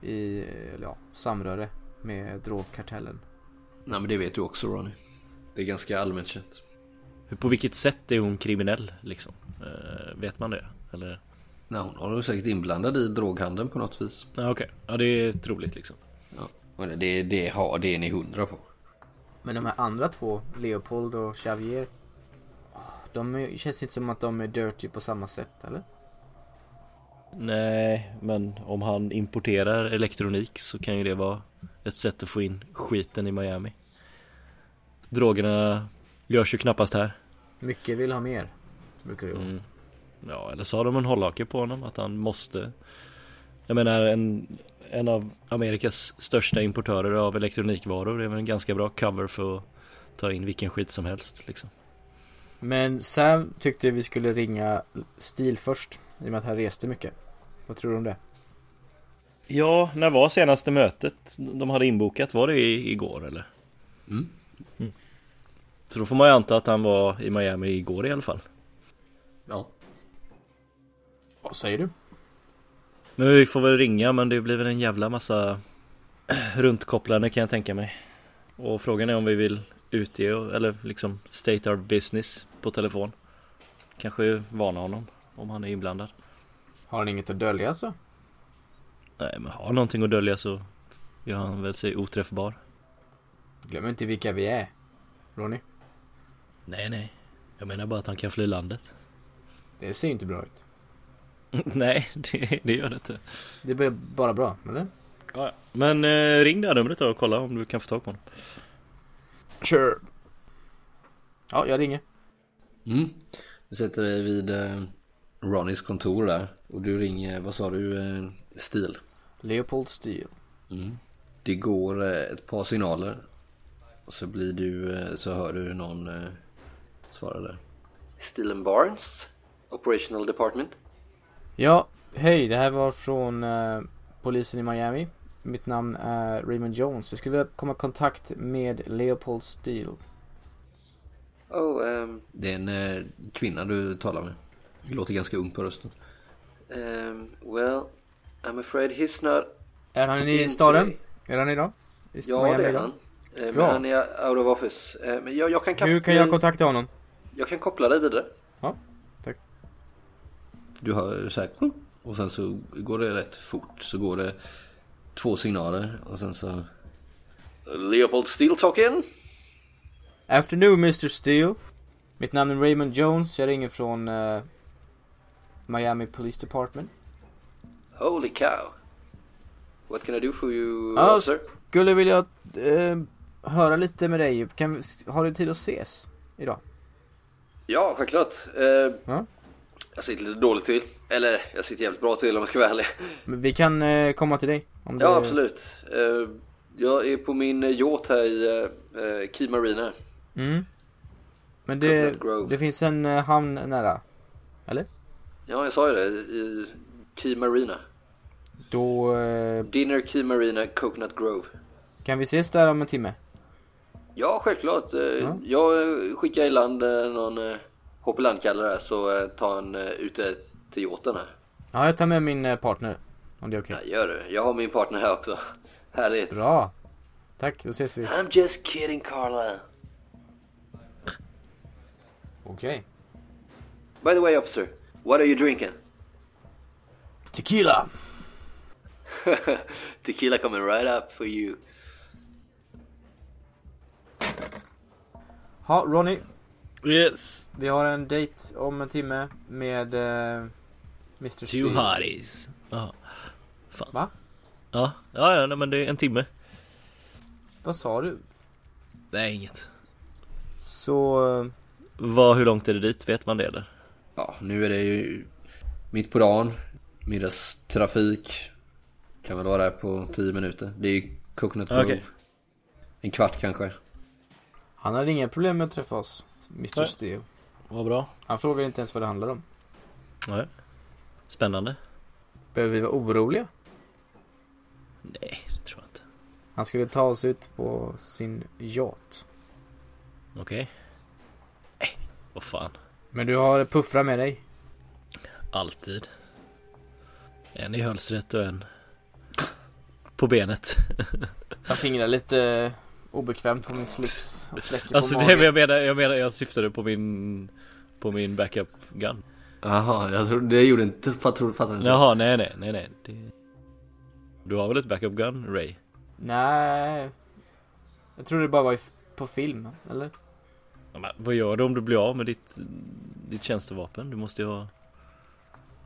i, eh, ja, samröre med drogkartellen. Nej men det vet du också Ronny. Det är ganska allmänt känt. Hur- På vilket sätt är hon kriminell liksom? Eh, vet man det? Eller? Nej, hon har nog säkert inblandad i droghandeln på något vis. Ja, okej. Ja, det är troligt liksom. Ja. Och det, det, det, har, det är ni hundra på. Men de här andra två, Leopold och Xavier. De känns inte som att de är dirty på samma sätt eller? Nej, men om han importerar elektronik så kan ju det vara ett sätt att få in skiten i Miami. Drogerna görs ju knappast här. Mycket vill ha mer. Brukar det vara. Mm. Ja, eller så har de en hållhake på honom att han måste. Jag menar en, en av Amerikas största importörer av elektronikvaror är väl en ganska bra cover för att ta in vilken skit som helst liksom. Men Sam tyckte vi skulle ringa Stil först. I och med att han reste mycket. Vad tror du om det? Ja, när var senaste mötet de hade inbokat? Var det i- igår eller? Mm. Så då får man ju anta att han var i Miami igår i alla fall. Ja. Vad säger du? Men vi får väl ringa men det blir väl en jävla massa runtkopplande kan jag tänka mig. Och frågan är om vi vill utge eller liksom state our business på telefon. Kanske varna honom om han är inblandad. Har han inget att dölja så? Nej men har han någonting att dölja så gör han väl sig oträffbar. Glöm inte vilka vi är. Ronny. Nej nej. Jag menar bara att han kan fly landet. Det ser inte bra ut. nej det, det gör det inte. Det blir bara bra, eller? Ja. Men eh, ring det här numret då och kolla om du kan få tag på honom. Sure. Ja, jag ringer. Mm. Du sätter dig vid eh, Ronnys kontor där. Och du ringer, vad sa du, eh, Stil? Leopold Steel. Mm. Det går eh, ett par signaler. Och så blir du, eh, så hör du någon eh, svara där. Steel and Barnes, Operational Department. Ja, hej. Det här var från eh, polisen i Miami. Mitt namn är Raymond Jones. Jag skulle vilja komma i kontakt med Leopold Steel. Oh, um, det är en eh, kvinna du talar med. Det låter ganska ung på rösten. Um, well, I'm afraid he's not Är han i staden? today. Är han idag? I Ja, Miami det är idag? han. Eh, Men Bra. han är out of office. Eh, Men jag, jag kan, kap- Hur kan jag kontakta honom? jag kan koppla dig vidare. Du hör så här, och sen så går det rätt fort. Så går det två signaler och sen så... Leopold Steel talking. Afternoon Mr Steel. Mitt namn är Raymond Jones. Jag ringer från eh, Miami Police Department. Holy cow. What can I do for you, Ja, officer? Skulle vilja eh, höra lite med dig. Kan, vi- har du tid att ses idag? Ja, självklart. Eh, Ja. Jag sitter lite dåligt till. Eller jag sitter jävligt bra till om jag ska vara ärlig. Men vi kan eh, komma till dig. Om det... Ja absolut. Eh, Jag är på min eh, yacht här i eh, eh, Key Marina. Mm. Men det, det finns en eh, hamn nära. Eller? Ja jag sa ju det, i Key Marina. Då eh, Dinner Key Marina Coconut Grove. kan vi ses där om en timme. Ja självklart. Ja. Jag skickar i land någon hopp i landkallare där så eh, tar han eh, ut det till yachten här. Ja, jag tar med min eh, partner. Om det är okej. Ja gör det. Jag har min partner här också. Härligt. Bra. Tack, då ses vi. I'm just kidding Carla. Okej. By the way officer, what are you drinking? Tequila! Tequila coming right up for you. Ja, Ronny. Yes. Vi har en dejt om en timme med eh, Mr. Two Steve. hotties. Ja. Fan. Va? Ja, ja, ja nej, men det är en timme. Vad sa du? Nej, inget. Så... Vad, hur långt är det dit? Vet man det eller? Ja, nu är det ju mitt på dagen. Middagstrafik. Kan väl vara där på 10 minuter. Det är ju Coconut Grove. Okej. En kvart kanske. Han hade inga problem med att träffa oss. Mr. Steve. Vad bra. Han frågade inte ens vad det handlar om. Nej. Spännande. Behöver vi vara oroliga? Nej, det tror jag inte. Han skulle ta oss ut på sin yacht. Okej. Nej, vad fan. Men du har puffra med dig. Alltid. En i hölstret och en på benet. Jag fingrar lite obekvämt på min slips och fläcker Alltså på det magen. jag menar, jag menar, jag syftade på min På min backup gun Jaha, jag tror det gjorde inte, fatt, tror, fattar inte. Jaha, nej nej, nej nej det... Du har väl ett backup gun, Ray? Nej. Jag tror det bara var på film, eller? Ja, men, vad gör du om du blir av med ditt, ditt tjänstevapen? Du måste ju ha...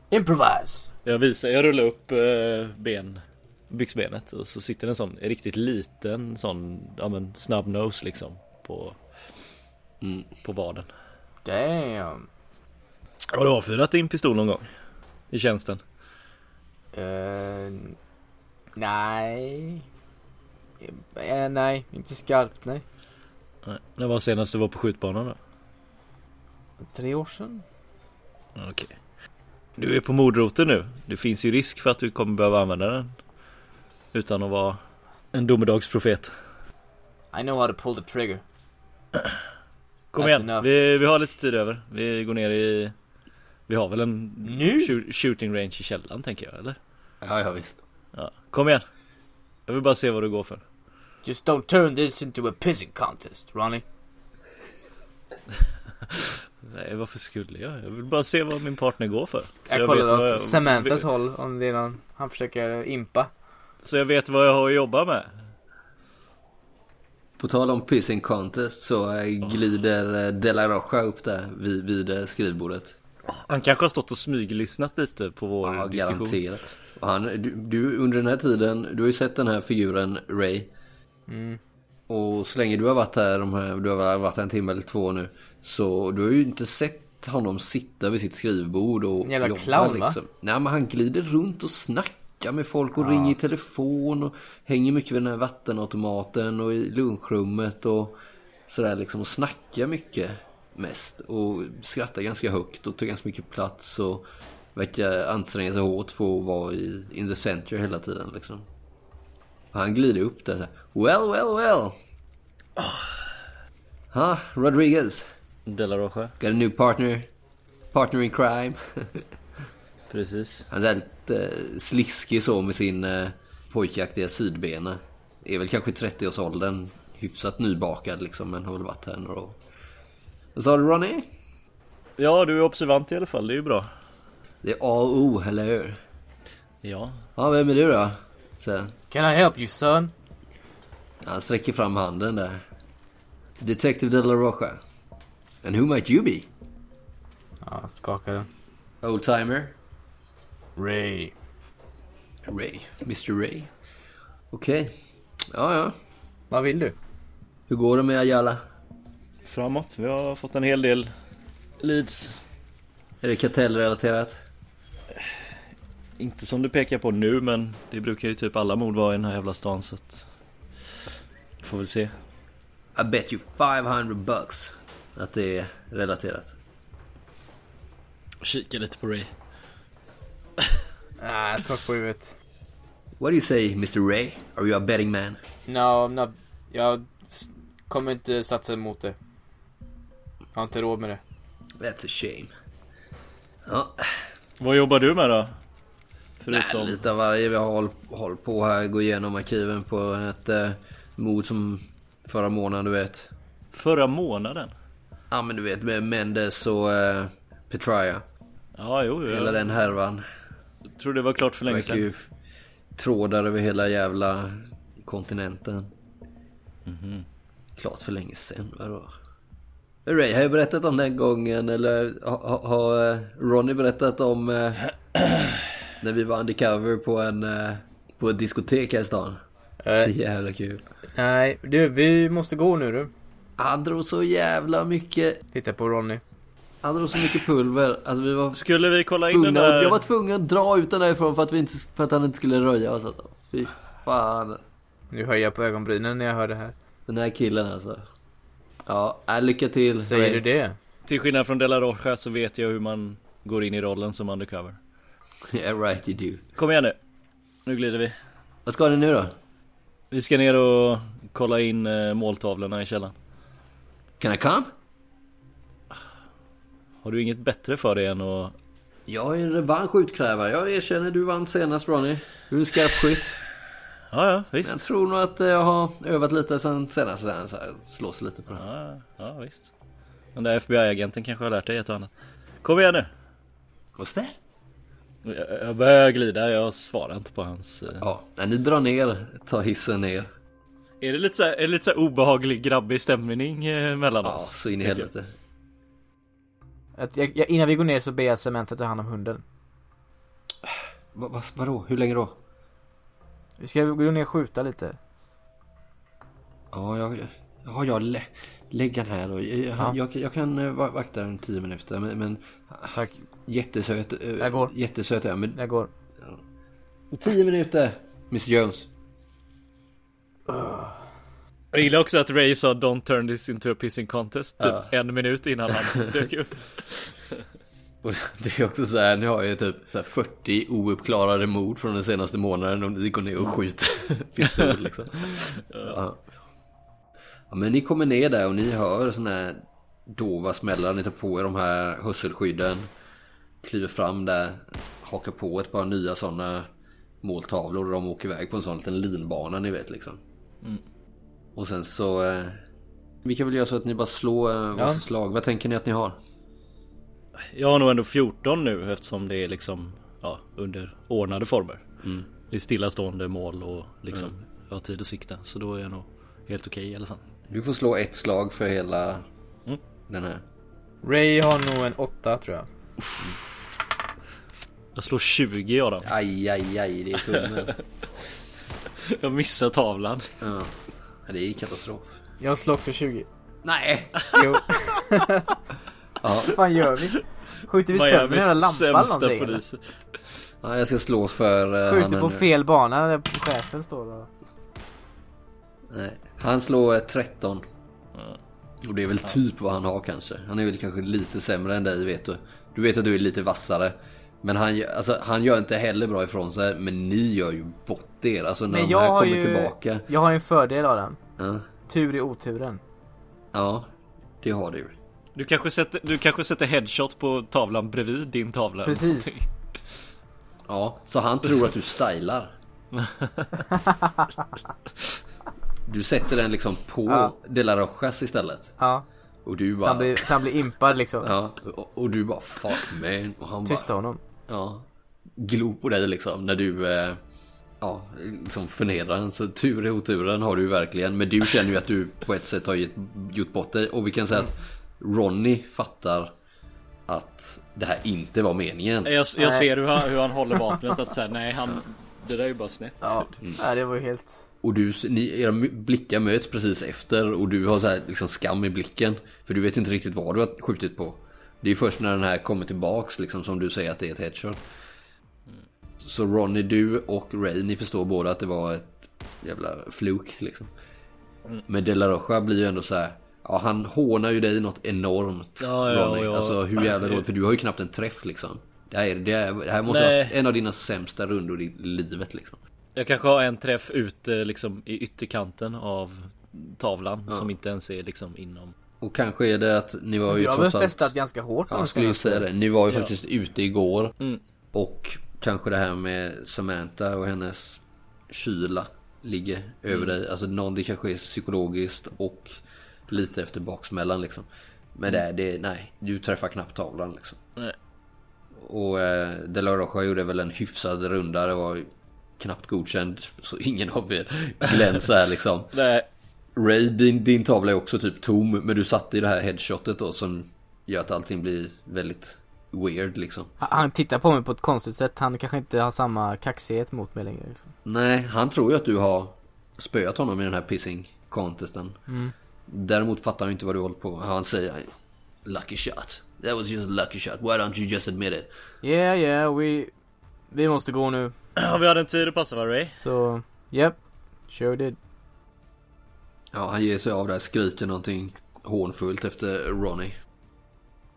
Improvise! Jag visar, jag rullar upp eh, ben Byxbenet och så sitter en sån riktigt liten sån, ja men snabb nose liksom På, Mm. på vaden Damn. Har du avfyrat din pistol någon gång? I tjänsten? Eh, nej. Eh, nej, inte skarpt nej. Nej. När var senast du var på skjutbanan då? Tre år sedan? Okej. Du är på mordroten nu. Det finns ju risk för att du kommer behöva använda den. Utan att vara en domedagsprofet. I know how to pull the trigger. Kom That's igen, enough. vi, vi har lite tid över. Vi går ner i... Vi har väl en Nu? shoot- shooting range i källaren tänker jag, eller? Ja, ja visst. Ja. Kom igen. Jag vill bara se vad du går för. Just don't turn this into a pissing contest, Ronnie. Nej, varför skulle jag? Jag vill bara se vad min partner går för. Så Jag, kollar åt Samanthas håll om det är någon han försöker impa. Så jag vet vad jag har att jobba med. På tal om pissing contest så eh, glider eh, De La Rocha upp där vid, vid eh, skrivbordet. Han kanske har stått och smyglyssnat lite på vår Ja, diskussion. garanterat. Han, du, du, under den här tiden, du har ju sett den här figuren Ray. Mm. Och så länge du har varit här, de här, du har varit här en timme eller två nu. Så du har ju inte sett honom sitta vid sitt skrivbord och Jävla jobba clown, va? liksom. Nej men han glider runt och snackar med folk och ringer i telefon och hänger mycket vid den här vattenautomaten och i lunchrummet och sådär liksom och snackar mycket mest och skrattar ganska högt och tar ganska mycket plats och verkar anstränga sig hårt för att vara i in the center hela tiden liksom. Och han glider upp där så här. Well, well, well. Huh, Rodriguez. Della Rocha. Got a new partner. Partner in crime. Precis. Han är eh, sliskig så med sin eh, pojkaktiga sidbena. Är väl kanske i 30-årsåldern. Hyfsat nybakad liksom men har väl varit här några år. Vad sa du Ronny? Ja, du är observant i alla fall. Det är ju bra. Det är A och O, eller hur? Ja. Ja, vem är du då? Så, Can I help you son? han sträcker fram handen där. Detective De La Rocha. And who might you be? Ja, skakar den. Oldtimer? Ray. Ray. Mr Ray. Okej. Ja, ja. Vad vill du? Hur går det med Ayala? Framåt. Vi har fått en hel del leads. Är det kartellrelaterat? Inte som du pekar på nu men det brukar ju typ alla mord vara i den här jävla stan så att... Får väl se. I bet you 500 bucks att det är relaterat. Kika lite på Ray. Nej, jag tar på huvudet. What do you say Mr Ray? Are you a betting man? No, I'm not... Jag kommer inte satsa emot det. Jag har inte råd med det. That's a shame. Ja, Vad jobbar du med då? nej, Förutom... lite av varje. Vi har håll- hållit på här, gå igenom arkiven på ett eh, mord som förra månaden, du vet. Förra månaden? Ja men du vet med Mendes och eh, Petraea. Ja, jo, jo. Hela den härvan. Jag tror det var klart för länge verkar ju sedan. f- trådar över hela jävla kontinenten. Klart för länge sedan, vadå? Ray, har jag berättat om den gången eller har, har eh, Ronny berättat om eh, när vi var undercover på en eh, på ett diskotek här i stan? Eh, Jävla kul. nej, du, vi måste gå nu du. Han drog så jävla mycket, Titta på Ronny. Han drog så mycket pulver. Alltså vi var Skulle vi kolla in den där... jag var tvungen att dra ut den därifrån för att, vi inte, för att han inte skulle röja oss alltså. Fy fan. Nu höjer jag på ögonbrynen när jag hör det här. Den här killen alltså. Ja, äh, lycka till. Säger Ray. du det? Till skillnad från De La Rocha så vet jag hur man går in i rollen som undercover. Yeah right you do. Kom igen nu. Nu glider vi. Vad ska ni nu då? Vi ska ner och kolla in eh, måltavlorna i källaren. Can I come? Har du inget bättre för dig än att... Jag är en revansch utkrävare. Jag erkänner du vann senast Ronny. Du är en skarp skytt. Ja, ja, Men Jag visst. tror nog att jag har övat lite sen senast. Så här, slåss lite på det. Ja, ja, visst. Den där FBI-agenten kanske har lärt dig ett och annat. Kom igen nu. What's that? Jag, jag börjar glida, jag svarar inte på hans... eh. Ja, nej, ni drar ner. Ta hissen ner. Är det lite så här, är det lite så obehaglig grabbig stämning eh, mellan Ja, oss? så in i helvete. Att jag, jag, innan vi går ner så ber jag Samantha ta hand om hunden. Va, va, vadå? Hur länge då? Vi ska gå ner och skjuta lite. Ja, jag... Ja, jag lä, lägg han här då. Jag, Ja. jag, jag kan eh, va- vakta den tio minuter. Men, men Tack. jättesöt. eh, Jag går. Jättesöt är jag. Men Jag går. tio minuter. Miss Jones. Jag gillar också att Ray sa Don't turn this into a pissing contest Typ Ja. en minut innan han dök upp Och det är också så här, ni har ju typ så här 40 ouppklarade mord från den senaste månaden och ni går ner och skjuter pistol liksom. Ja. ja men ni kommer ner där och ni hör såna här dova smällar, ni tar på er de här hörselskydden. Kliver fram där, hakar på ett par nya sådana måltavlor och de åker iväg på en sån liten linbana ni vet liksom. Och sen så... Eh, vi kan väl göra så att ni bara slår eh, varsitt slag. Vad tänker ni att ni har? Jag har nog ändå 14 nu eftersom det är liksom Ja, under ordnade former Det är stillastående mål och liksom Jag har tid att sikta så då är jag nog helt okej i alla fall Du får slå ett slag för hela Mm. den här. Ray har nog en åtta tror jag. Jag slår 20 av dem Aj, aj, aj, det är kummen. Jag missar tavlan ja. Det är katastrof. Jag slår också 20. Nej! Jo. Ja, Vad fan gör vi? Skjuter vi sönder här lampan eller någonting? ja jag ska slå för... Uh, Skjuter på fel bana där chefen står och... Nej. Han slår eh, 13. Ja. Och det är väl typ vad han har kanske. Han är väl kanske lite sämre än dig vet du. Du vet att du är lite vassare. Men han, gör- alltså, han gör inte heller bra ifrån sig. Men ni gör ju bort er. Alltså när Men de jag här kommer ju... tillbaka. Jag har ju en fördel av den. Ja, Tur i oturen. ja, det har du. Du kanske sätter, du kanske sätter headshot på tavlan bredvid din tavla Precis. Ja, så han tror att du stylar. Du sätter den liksom på Ja. De La Rojas istället. Ja. Och du Så bara... han blir, så han blir impad liksom. Ja, och, och du bara fuck man. Och han Tysta bara... honom. Ja. Glo på dig liksom när du... Eh, ja, liksom förnedrar den. Så tur i oturen har du ju verkligen. Men du känner ju att du på ett sätt har gett, gjort bort dig. Och vi kan säga att Ronny fattar att det här inte var meningen. Jag, jag ser hur han, hur han håller vapnet att säga nej han Det där är ju bara snett Ja. ja, det var ju helt... Och du, ni, era blickar möts precis efter och du har så här liksom skam i blicken. För du vet inte riktigt vad du har skjutit på. Det är först när den här kommer tillbaks liksom som du säger att det är ett headshot. Så Ronny, du och Ray, ni förstår båda att det var ett jävla fluk liksom. Men De La Rocha blir ju ändå så här. Ja, han hånar ju dig något enormt. Ja, ja, Ronny. ja. Alltså hur jävla dåligt, för du har ju knappt en träff liksom. Det här, är, det här, det här måste Nej. vara en av dina sämsta rundor i livet liksom. Jag kanske har en träff ute liksom i ytterkanten av tavlan Ja. som inte ens är liksom inom. Och kanske är det att ni var ju Du har väl trots allt... festat ganska hårt Ja, jag skulle säga det. Ni var ju Ja. faktiskt ute igår. Mm. Och kanske det här med Samantha och hennes kyla ligger över Mm. dig. Alltså någon, det kanske är psykologiskt och lite efter baksmällan liksom. Men det, är- det, nej, du träffar knappt tavlan liksom. Nej. Och eh, De La Rocha gjorde väl en hyfsad runda. Det var knappt godkänd. Så ingen av er glänser här liksom. Nej, Ray, din, din tavla är också typ tom. Men du satte i det här headshotet då som gör att allting blir väldigt weird liksom. Han- tittar på mig på ett konstigt sätt. Han kanske inte har samma kaxighet mot mig längre. Liksom. Nej, han tror ju att du har spöat honom i den här pissing contesten. Mm. Däremot fattar han inte vad du håller på Han säger Lucky shot. That was just a lucky shot. Why don't you just admit it? Yeah, yeah, we... Vi måste gå nu. Ja, vi hade en tid att passa va Ray? Så, yep. Sure did. Ja, han ger sig av där, skriker någonting hånfullt efter Ronnie.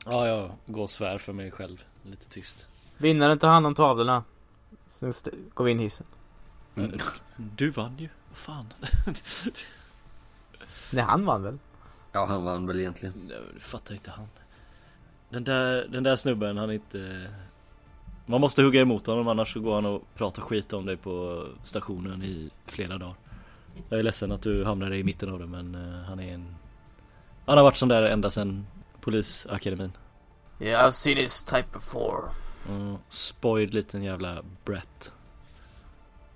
Ja, jag går och svär för mig själv. Lite tyst. Vinnaren tar hand om tavlorna. Sen går vi in i hissen. Mm. Du vann ju. Vad fan? Nej, han vann väl? Ja, han vann väl egentligen. Nej, Det fattar inte han. Den där, den där snubben, han är inte... Man måste hugga emot honom annars så går han och pratar skit om dig på stationen i flera dagar. Jag är ledsen att du hamnade i mitten av det men eh, han är en... Han har varit sån där ända sedan polisakademin. Yeah, I've seen this type before. Mm, spoiled liten jävla brat.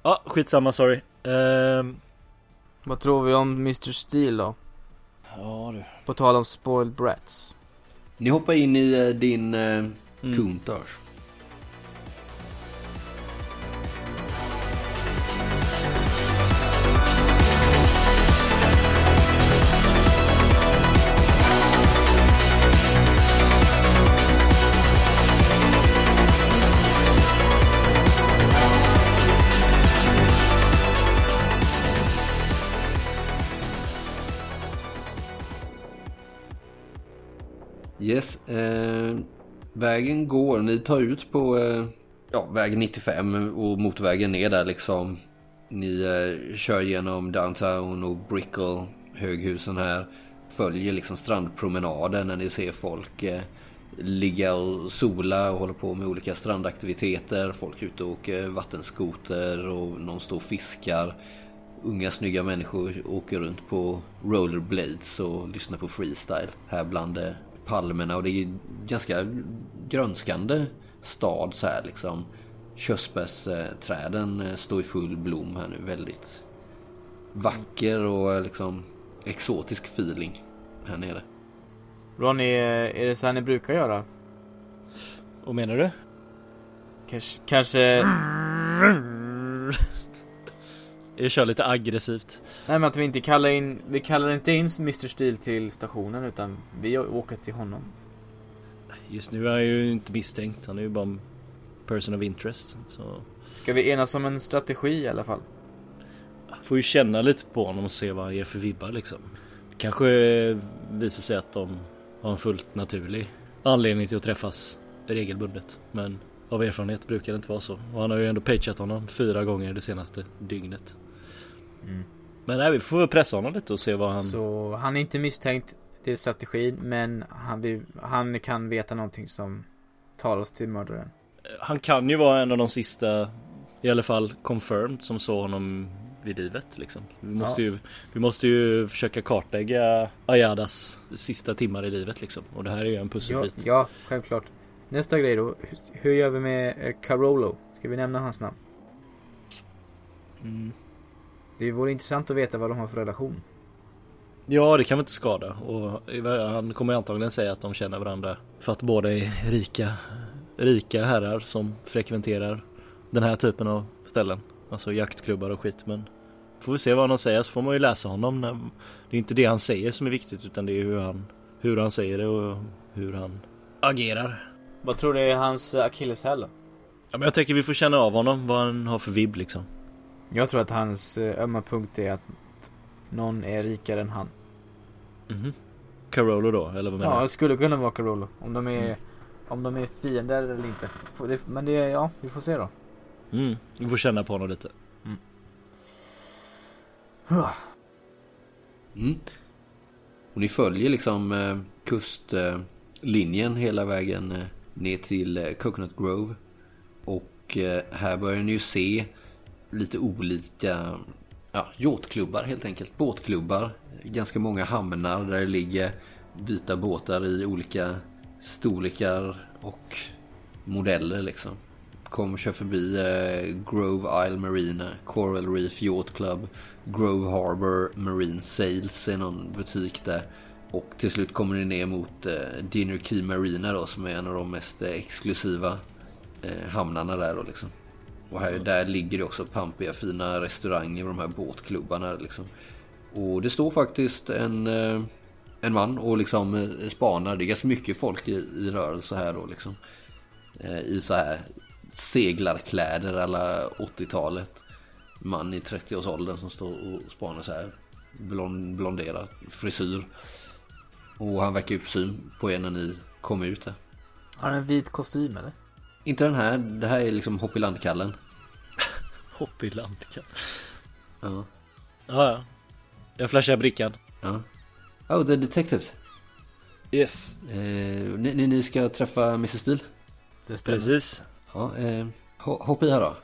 Ja, skitsamma, sorry. Ehm, Vad tror vi om Mr. Steel då? ja du. På tal om spoiled brats. Ni hoppar in i eh, din eh, Mm. Countach. Yes, eh, vägen går. Ni tar ut på eh, ja, väg 95 och motorvägen ner där liksom. Ni eh, kör genom downtown och Brickell, höghusen här. Följer liksom strandpromenaden när ni ser folk eh, ligga och sola och hålla på med olika strandaktiviteter. Folk ute och åker vattenskoter och någon står och fiskar. Unga snygga människor åker runt på rollerblades och lyssnar på freestyle här bland eh, palmerna och det är ganska grönskande stad så här liksom. Körsbärsträden eh, står i full blom här nu. Väldigt vacker och eh, liksom exotisk feeling här nere. Ronny, eh, är det så här ni brukar göra? Vad menar du? Kanske, kanske... Jag kör lite aggressivt. Nej men att vi inte kallar in, vi kallar inte in Mr. Steel till stationen utan vi åker till honom. Just nu är han ju inte misstänkt. Han är ju bara en person of interest. Så Ska vi enas om en strategi i alla fall? får ju känna lite på honom och se vad han ger för vibbar liksom. Kanske visar sig att de har en fullt naturlig anledning till att träffas regelbundet. Men av erfarenhet brukar det inte vara så. Och han har ju ändå pageat honom fyra gånger det senaste dygnet. Mm. Men nej, vi får väl pressa honom lite och se vad han... Så han är inte misstänkt, det är strategin, men han, vi, han kan veta någonting som tar oss till mördaren. Han kan ju vara en av de sista, i alla fall confirmed, som såg honom vid livet liksom. Vi måste, Ja. ju, vi måste ju försöka kartlägga Ayadas sista timmar i livet liksom. Och det här är ju en Ja, pusselbit. ja, självklart. Nästa grej då, hur, hur gör vi med eh, Carolo? Ska vi nämna hans namn? Mm. Det vore intressant att veta vad de har för relation. Ja, det kan väl inte skada. Och han kommer antagligen säga att de känner varandra. För att båda är rika, rika herrar som frekventerar den här typen av ställen. Alltså jaktklubbar och skit. Men får vi se vad han säger så får man ju läsa honom. Det är inte det han säger som är viktigt utan det är hur han, hur han säger det och hur han agerar. Vad tror du är hans akilleshäl? Ja, men jag tänker vi får känna av honom, vad han har för vibb liksom. Jag tror att hans eh, ömma punkt är att någon är rikare än han. Mhm. Carolo då, eller vad menar Ja, du? det skulle kunna vara Carolo. Om de är, Mm. om de är fiender eller inte. Men det, ja, vi får se då. Mm, vi får känna på honom lite. Mm. Och ni följer liksom eh, kustlinjen hela vägen eh, ner till eh, Coconut Grove. Och eh, här börjar ni ju se lite olika ja, yachtklubbar helt enkelt. Båtklubbar. Ganska många hamnar där det ligger vita båtar i olika storlekar och modeller liksom. och kör förbi eh, Grove Isle Marina, Coral Reef Yacht Club, Grove Harbor Marine Sales är någon butik där. Och till slut kommer ni ner mot eh, Dinner Key Marina då som är en av de mest eh, exklusiva eh, hamnarna där då liksom. Och här, där ligger det också pampiga fina restauranger och de här båtklubbarna liksom. Och det står faktiskt en, eh, en man och liksom eh, spanar. Det är ganska mycket folk i, i rörelse här då liksom. Eh, I så här seglarkläder alla 80-talet. Man i 30-årsåldern som står och spanar så här. Blond, blonderad frisyr. Och han verkar ju syn på er när ni kommer ut där. Har han en vit kostym eller? Inte den här, det här är liksom Hoppylandkallen. Hopp i landkan. Ja. Ja, ja. Jag flashar brickan. ja. Oh, the detectives. Yes. Eh, ni, ni- ni ska träffa Mrs Steele? Det stämmer. Precis. Ja, eh, ho- hoppa i här då.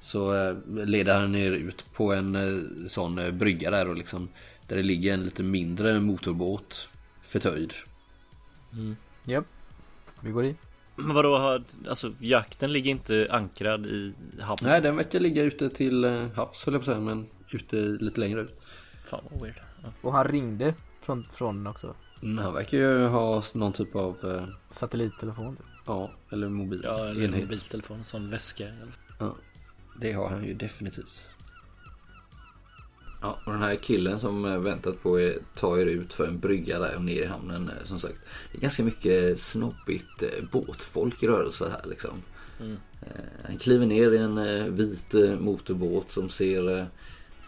Så eh, leder han er ut på en eh, sån eh, brygga där och liksom. Där det ligger en lite mindre motorbåt förtöjd. Japp. Vi går in. Men vadå, har, alltså jakten ligger inte ankrad i hamnen? Nej, den verkar ligga ute till eh, havs höll jag på att säga, men ute lite längre ut. Fan vad weird. Ja. Och han ringde från, från den också. Mm, han verkar ju ha någon typ av, eh, Satellittelefon typ. ja, eller mobil Ja, eller en enhet. mobiltelefon, sån väska. Ja, det har han ju definitivt. Ja, och den här killen som eh, väntat på er tar er ut för en brygga där och ner i hamnen eh, som sagt. Det är ganska mycket snobbigt eh, båtfolk i rörelse här liksom. Mm. Han kliver ner i en vit motorbåt som ser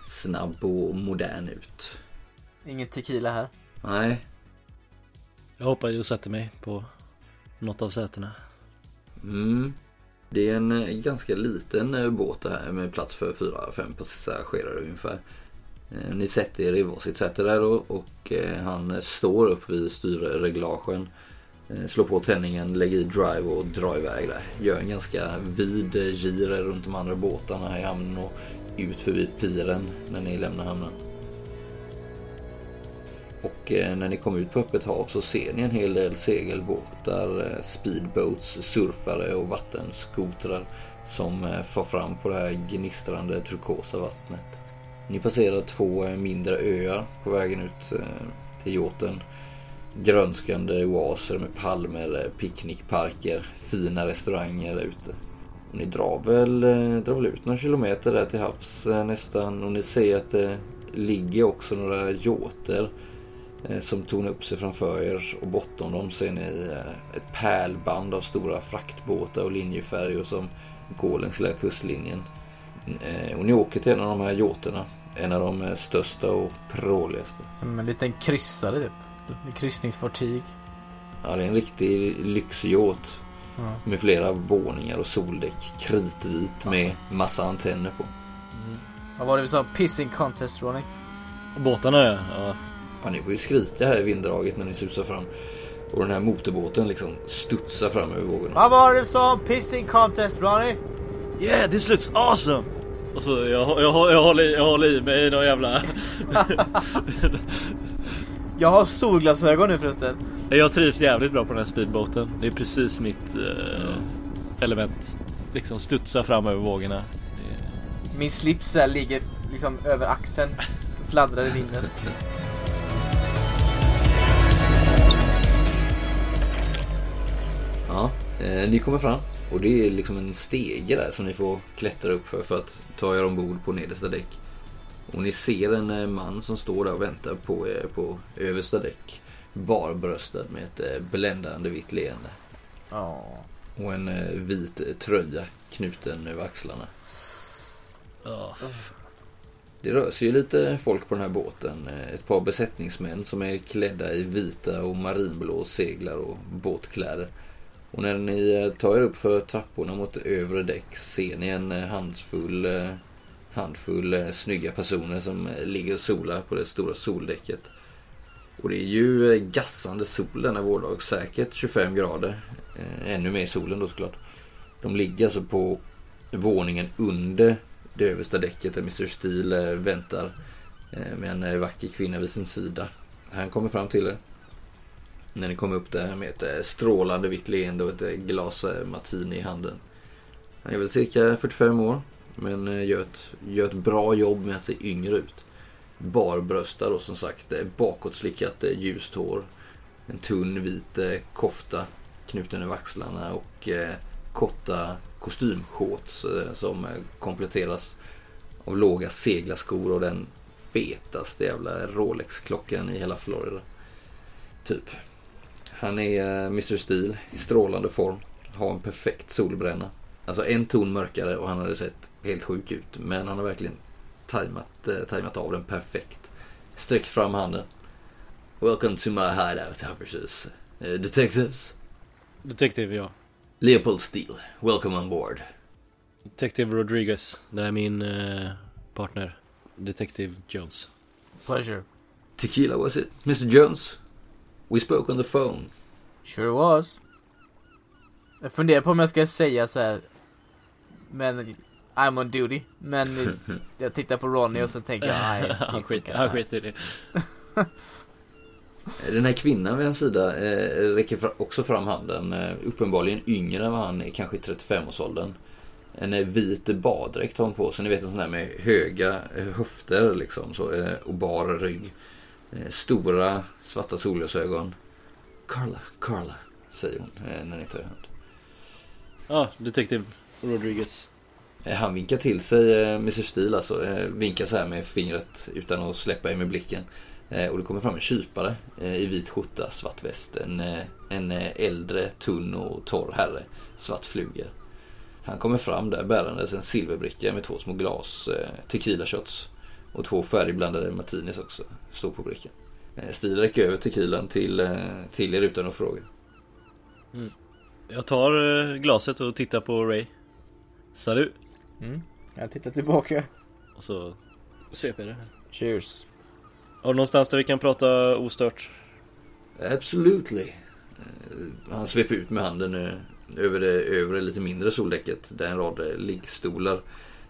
snabb och modern ut. Ingen tequila här. Nej, Jag hoppar ju och sätter mig på något av sätena. Mm. Det är en ganska liten båt det här med plats för fyra, fem passagerare ungefär. Eh, ni sätter er i varsitt säte där då och eh, han står upp vid styrreglagen. Eh, slår på tändningen, lägger i drive och drar iväg där. Gör en ganska vid gir runt de andra båtarna här i hamnen och ut förbi piren när ni lämnar hamnen. Och när ni kommer ut på öppet hav så ser ni en hel del segelbåtar, speedboats, surfare och vattenskotrar som far fram på det här gnistrande turkosa vattnet. Ni passerar två eh, mindre öar på vägen ut eh, till yachten. Grönskande oaser med palmer, eh, picknickparker, fina restauranger där ute. Ni drar väl, drar väl ut några kilometer där till havs nästan och ni ser att det ligger också några yachter som tornar upp sig framför er och bortom dem ser ni ett pärlband av stora fraktbåtar och linjefärjor som går längs hela kustlinjen. Och ni åker till en av de här jåterna en av de eh, största och pråligaste. Som en liten kryssare typ. Ett kryssningsfartyg. Ja, det är en riktig lyxyacht. Ja. Med flera våningar och soldäck. Kritvit med massa antenner på. Vad var det vi sa? Pissing contest Ronny? Båtarna ja. ja. Ja, ni får ju skrika här i vinddraget när ni susar fram. Och den här motorbåten liksom studsar fram över vågorna. Vad var det vi sa? Pissing contest Ronny? Yeah, this looks awesome! Och så jag, jag, jag, jag, håller, i- jag håller i mig i någon jävla... Jag har solglasögon nu förresten. jag trivs jävligt bra på den här speedboaten. Det är precis mitt eh, element. Liksom studsa fram över vågorna. Är- Min slips ligger liksom över axeln. Fladdrar i vinden. Ja, eh, ni kommer fram och det är liksom en stege där som ni får klättra upp för för att ta er ombord på nedersta däck. Och ni ser en eh, man som står där och väntar på er på översta däck. Barbröstad med ett eh, bländande vitt leende. Ja. Och en eh, vit eh, tröja knuten över axlarna. Ja. Det rör sig ju lite folk på den här båten. Eh, Ett par besättningsmän som är klädda i vita och marinblå seglar och båtkläder. Och när ni eh, tar er upp för trapporna mot övre däck ser ni en eh, eh, handfull, handfull snygga personer som ligger och solar på det stora soldäcket. Och det är ju gassande sol denna vårdag, säkert 25 grader. Ännu mer i solen då såklart. De ligger alltså på våningen under det översta däcket där Mr. Steel väntar med en vacker kvinna vid sin sida. Han kommer fram till er. När ni kommer upp där med ett eh, strålande vitt leende och ett eh, glas eh, martini i handen. Han är väl cirka 45 år, men gör ett, gör ett bra jobb med att se yngre ut. Barbröstad och som sagt bakåtslickat ljust hår. En tunn vit kofta knuten över axlarna och korta kostymshorts som kompletteras av låga seglarskor och den fetaste jävla Rolex-klockan i hela Florida. Typ. Han är eh, Mr. Steel i strålande form. Har en perfekt solbränna. Alltså en ton mörkare och han hade sett helt sjuk ut. Men han har verkligen tajmat, eh, tajmat av den perfekt. Sträck fram handen. Welcome to my hideout officers. Eh, detectives. Detective, ja. Leopold Steele, welcome on board. Detective Rodriguez. Det är min eh, partner. Detective Jones. Pleasure. Tequila was it? Mr Jones? We spoke on the phone. Sure was. Jag funderar på om jag ska säga så här. Men I'm on duty. Men jag tittar på Ronny och så tänker jag nej. han skiter i det. Den här kvinnan vid hans sida eh, räcker också fram handen. Eh, uppenbarligen yngre än vad han är, kanske i 35-årsåldern. En eh, vit baddräkt har hon på sig. Ni vet en sån där med höga eh, höfter liksom. Så, eh, och bar rygg. Eh, stora svarta solglasögon. Carla, Carla, säger hon eh, när ni tar i hand. Ja, Detective Rodriguez. Eh, Han vinkar till sig, Mr. Steele alltså. Vinkar så här med fingret utan att släppa med blicken. Och det kommer fram en kypare i vit skjorta, svart väst. En, en äldre, tunn och torr herre. Svart fluga. Han kommer fram där bärandes en silverbricka med två små glas tequila shots. Och två färdigblandade martinis också. Står på brickan. Eh, Steele räcker över tequilan till, eh, till er utan att fråga. Jag tar eh, glaset och tittar på Ray. Salut. Mm. Jag tittar tillbaka. Och så sveper jag det. Cheers. Har du någonstans där vi kan prata ostört? Absolutely. Han sveper ut med handen över det övre lite mindre soldäcket där en rad liggstolar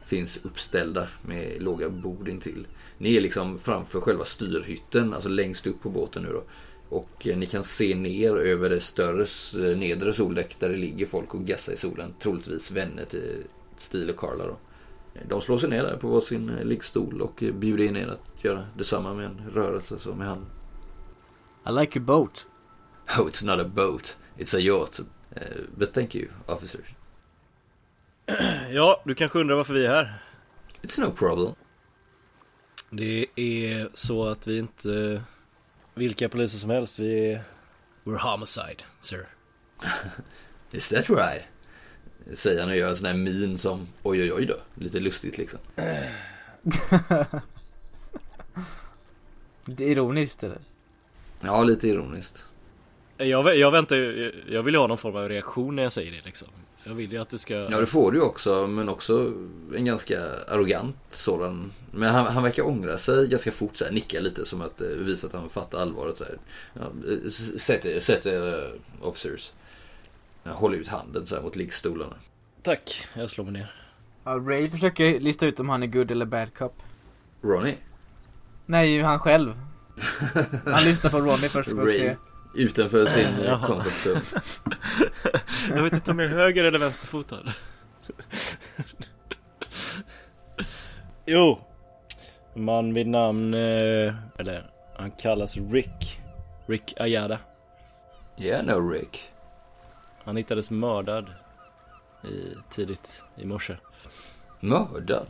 finns uppställda med låga bord intill. Ni är liksom framför själva styrhytten, alltså längst upp på båten nu då. Och eh, ni kan se ner över det större eh, nedre soldäck där det ligger folk och gassar i solen. Troligtvis vänner till Steel och Carla då. Eh, De slår sig ner där på eh, liggstol och bjuder in er att göra detsamma med en rörelse så med handen. I like your boat. Oh, it's not a boat. It's a yacht. Uh, but thank you, officers. Ja, du kanske undrar varför vi är här? It's no problem. Det är så att vi inte vilka poliser som helst. Vi är... We're homicide, sir. Is that right? Säger han och gör en sån här min som oj oj oj då. Lite lustigt liksom. Det är ironiskt eller? Ja, lite ironiskt. Jag, jag väntar jag vill ju ha någon form av reaktion när jag säger det liksom. Jag vill ju att det ska... Ja, det får du ju också, men också en ganska arrogant sådan. Men han, han verkar ångra sig ganska fort, så här, nickar lite som att eh, visa att han fattar allvaret. Så här. Ja, eh, sätt er, sätt er eh, officers. Håller ut handen så här mot liggstolarna. Tack, jag slår mig ner. Ja, Ray försöker lista ut om han är good eller bad cop. Ronnie? Nej, han själv. Han lyssnar på Ronny först för att Ray. se. Utanför sin comfort zone. Jag vet inte om jag är höger eller vänsterfotad. jo. Man vid namn, eh, eller han kallas Rick. Rick Ayada. Yeah, no Rick. Han hittades mördad i, tidigt i morse. Mördad?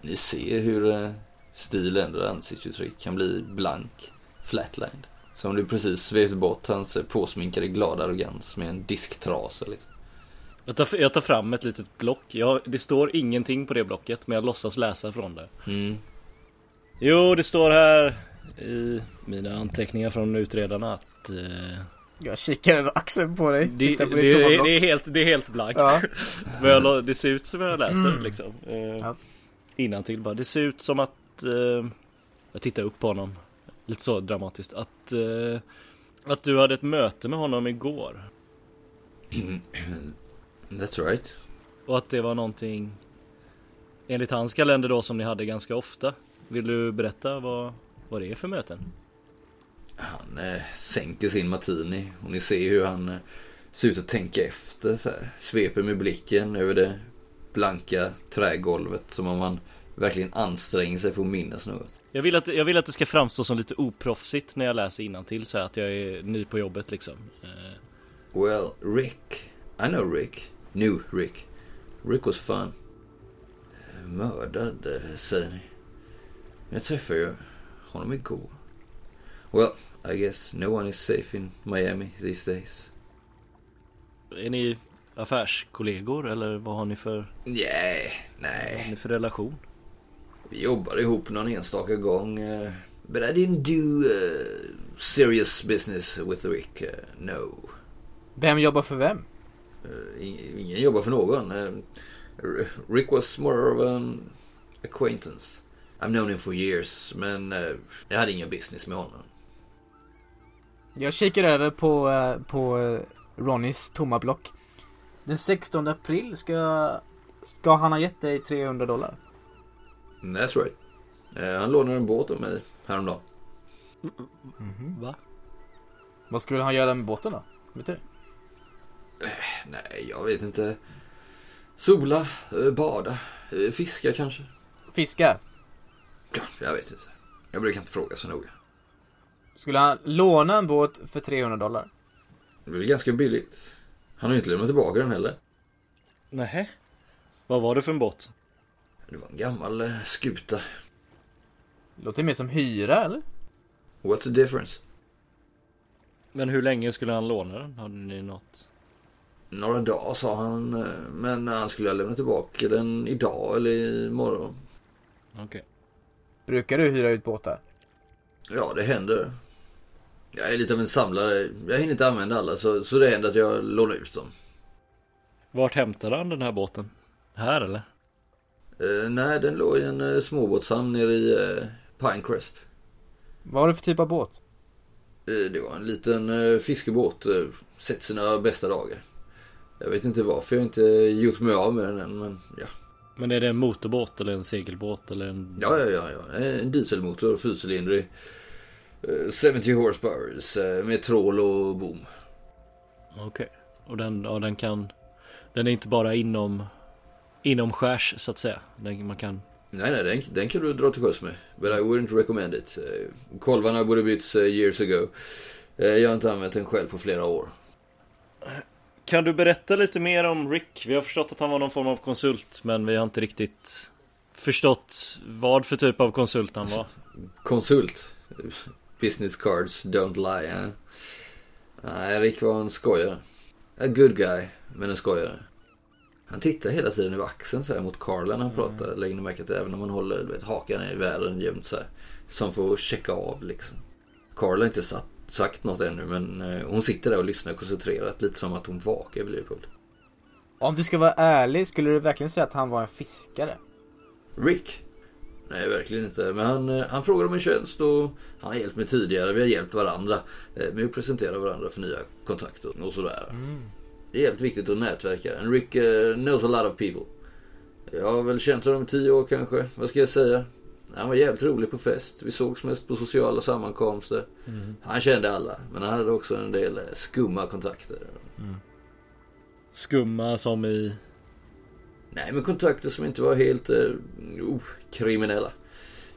Ni ser hur eh, Stil ändrar ansiktsuttryck. kan bli blank, flatlined. Som du precis svepte bort hans påsminkade glada arrogans med en disktrasa liksom. Jag tar, jag tar fram ett litet block. Jag, det står ingenting på det blocket men jag låtsas läsa från det. Mm. Jo, det står här i mina anteckningar från utredarna att eh, Jag kikar över axeln på dig. det, på det, det, är helt, det är helt blankt. Ja. men jag, det ser ut som jag läser Mm. liksom. Eh, Ja. Innantill bara. Det ser ut som att eh, jag tittar upp på honom. Lite så dramatiskt. Att, eh, att du hade ett möte med honom igår. That's right. Och att det var någonting enligt hans kalender då som ni hade ganska ofta. Vill du berätta vad, vad det är för möten? Han eh, sänker sin martini och ni ser hur han eh, ser ut att tänka efter så här. Sveper med blicken över det blanka trägolvet som om han verkligen anstränger sig för att minnas något. Jag vill, att, jag vill att det ska framstå som lite oproffsigt när jag läser innantill så här att jag är ny på jobbet liksom. Eh, Well, Rick. I know Rick. New Rick. Rick was fun. Mördad, eh, säger ni. Jag träffade ju honom igår. Well, I guess no one is safe in Miami these days. Är ni affärskollegor eller vad har ni för, Yeah, vad har nej. ni för relation? Vi jobbade ihop någon enstaka gång. eh, But I didn't do uh, serious business with Rick. uh, no. Vem jobbar för vem? Uh, ing- ingen jobbar för någon. Uh, Rick was more of an acquaintance. I've known him for years, men uh, jag hade ingen business med honom. Jag kikar över på, på Ronnys tomma block. Den 16 april ska, ska han ha gett dig 300 dollar. That's right. Uh, han lånade en båt av mig häromdagen. Va? Vad skulle han göra med båten då? Vet du? Nej, jag vet inte. Sola, eh, bada, eh, fiska kanske. Fiska? Ja, Jag vet inte. Jag brukar inte fråga så noga. Skulle han låna en båt för 300 dollar? Det är ganska billigt. Han har ju inte lämnat tillbaka den heller. Nej. Vad var det för en båt? Det var en gammal eh, skuta. Låter mer som hyra eller? What's the difference? Men hur länge skulle han låna den? Hade ni något? Några dagar sa han, eh, men han skulle ha lämnat tillbaka den idag eller imorgon. Okej. Brukar du hyra ut båtar? Ja, det händer. Jag är lite av en samlare. Jag hinner inte använda alla så, så det händer att jag lånar ut dem. Vart hämtade han den här båten? Här eller? Eh, nej, den låg i en eh, småbåtshamn nere i eh, Pinecrest. Vad var det för typ av båt? Eh, det var en liten eh, fiskebåt. Eh, sett sina bästa dagar. Jag vet inte varför jag inte gjort mig av med den än, men ja. Men är det en motorbåt eller en segelbåt eller en... Ja, ja, ja, ja. En dieselmotor, fyrcylindrig. Eh, 70 horsepower med trål och bom. Okej. Och den, ja, den kan... Den är inte bara inom... Inom skärs så att säga. Den, man kan... Nej, nej, den, den kan du dra till sjöss med. But I wouldn't recommend it. Eh, Kolvarna borde bytts eh, years ago. Eh, Jag har inte använt den själv på flera år. Kan du berätta lite mer om Rick? Vi har förstått att han var någon form av konsult men vi har inte riktigt förstått vad för typ av konsult han var. Konsult. Business cards don't lie. Eh? Nej, Rick var en skojare. A good guy, men en skojare. Han tittar hela tiden över axeln så här mot Carla när han pratar. Lägger ni märke till även när man håller vet, hakan i vädren jämt så här. Som får checka av liksom. Carla har inte satt, sagt något ännu men eh, hon sitter där och lyssnar koncentrerat. Lite som att hon vakar vid Leopold. Om du ska vara ärlig, skulle du verkligen säga att han var en fiskare? Rick? Nej, verkligen inte. Men han, eh, han frågade om en tjänst och han har hjälpt mig tidigare. Vi har hjälpt varandra eh, med att presentera varandra för nya kontakter och sådär. Det är helt viktigt att nätverka. And Rick eh, knows a lot of people. Jag har väl känt honom i tio år kanske. Vad ska jag säga? Han var jävligt rolig på fest. Vi sågs mest på sociala sammankomster. Han kände alla. Men han hade också en del eh, skumma kontakter. Skumma som i... Nej, men kontakter som inte var helt eh, oh, kriminella.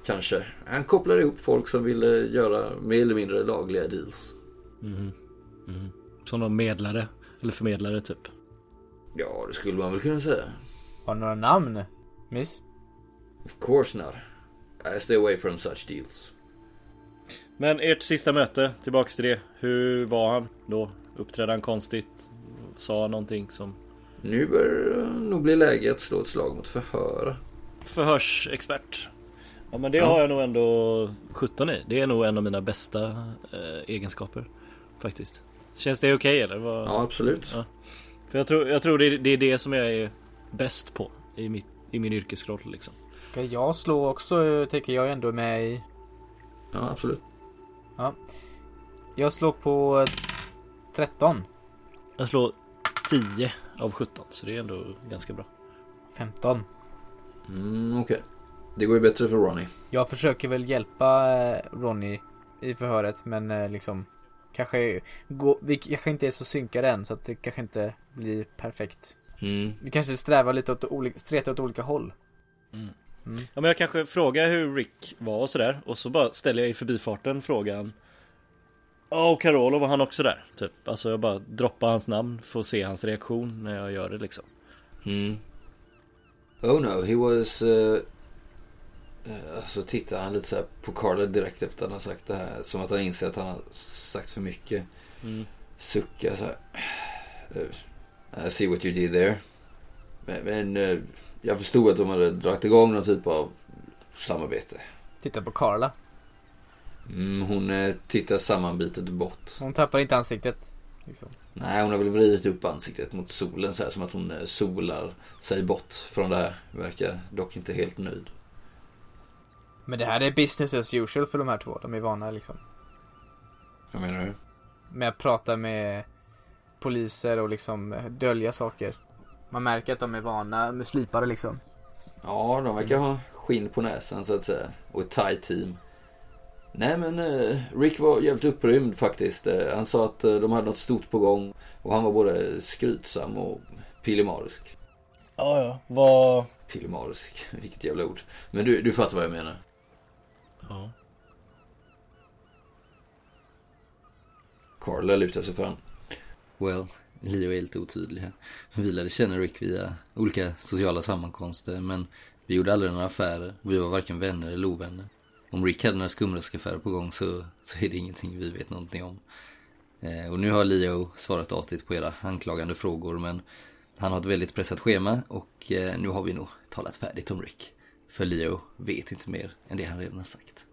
Kanske. Han kopplade ihop folk som ville göra mer eller mindre lagliga deals. Mhm. Som någon medlare. Eller förmedlare typ. Ja, det skulle man väl kunna säga. Har du några namn? Miss? Of course not. I stay away from such deals. Men ert sista möte, tillbaks till det. Hur var han då? Uppträdde han konstigt? Sa någonting som... Nu börjar det nog bli läge att slå ett slag mot förhör. Förhörsexpert. Ja men det Ja. har jag nog ändå 17 i. Det är nog en av mina bästa eh, egenskaper. Faktiskt. Känns det okej eller? Vad... Ja, absolut. Ja. För jag tror, jag tror det, är, det är det som jag är bäst på i, mitt, i min yrkesroll liksom. Ska jag slå också? Tänker jag ändå med i... Ja, absolut. Jag slår på eh, 13. Jag slår 10 av 17 så det är ändå ganska bra. 15. Mm, okej. Det går ju bättre för Ronnie. Jag försöker väl hjälpa eh, Ronny i förhöret men eh, liksom Kanske gå, Vi kanske inte är så synkade än så att det kanske inte blir perfekt Mm. Vi kanske strävar lite åt olika, stretar åt olika håll Mm. Mm. Ja men jag kanske frågar hur Rick var och sådär och så bara ställer jag i förbifarten frågan Ja och Carolo var han också där typ Alltså jag bara droppar hans namn för att se hans reaktion när jag gör det liksom Mm. Oh no, he was... Uh, så tittar han lite så på Carla direkt efter att han har sagt det här. Som att han inser att han har sagt för mycket. mm. Suckar så här. eh, I see what you did there. Men, men eh, jag förstod att de hade dragit igång någon typ av samarbete. Titta på Carla Mm, hon eh, tittar sammanbitet bort. Hon tappar inte ansiktet liksom. Nej, hon har väl vridit upp ansiktet mot solen så här som att hon eh, solar sig bort från det här. Verkar dock inte helt nöjd. Men det här är business as usual för de här två De är vana liksom Vad menar du? Med att prata med Poliser och liksom dölja saker Man märker att de är vana med slipare liksom Ja, de verkar ha skinn på näsan så att säga. Och ett tight team. Nej men eh, Rick var jävligt upprymd faktiskt. Eh, han sa att eh, de hade något stort på gång. Och han var både skrytsam och pillemarisk. Ja ja, vad... Pillemarisk, vilket jävla ord. Men du, du fattar vad jag menar. Ja. Carla lutar sig fram. Well, Leo är lite otydlig här. Vi lärde känna Rick via olika sociala sammankomster men vi gjorde aldrig några affärer. Vi var varken vänner eller ovänner. Om Rick hade några skumraskaffärer på gång så, så är det ingenting vi vet någonting om. Eh, och nu har Leo svarat artigt på era anklagande frågor men han har ett väldigt pressat schema och eh, nu har vi nog talat färdigt om Rick. För Leo vet inte mer än det han redan har sagt.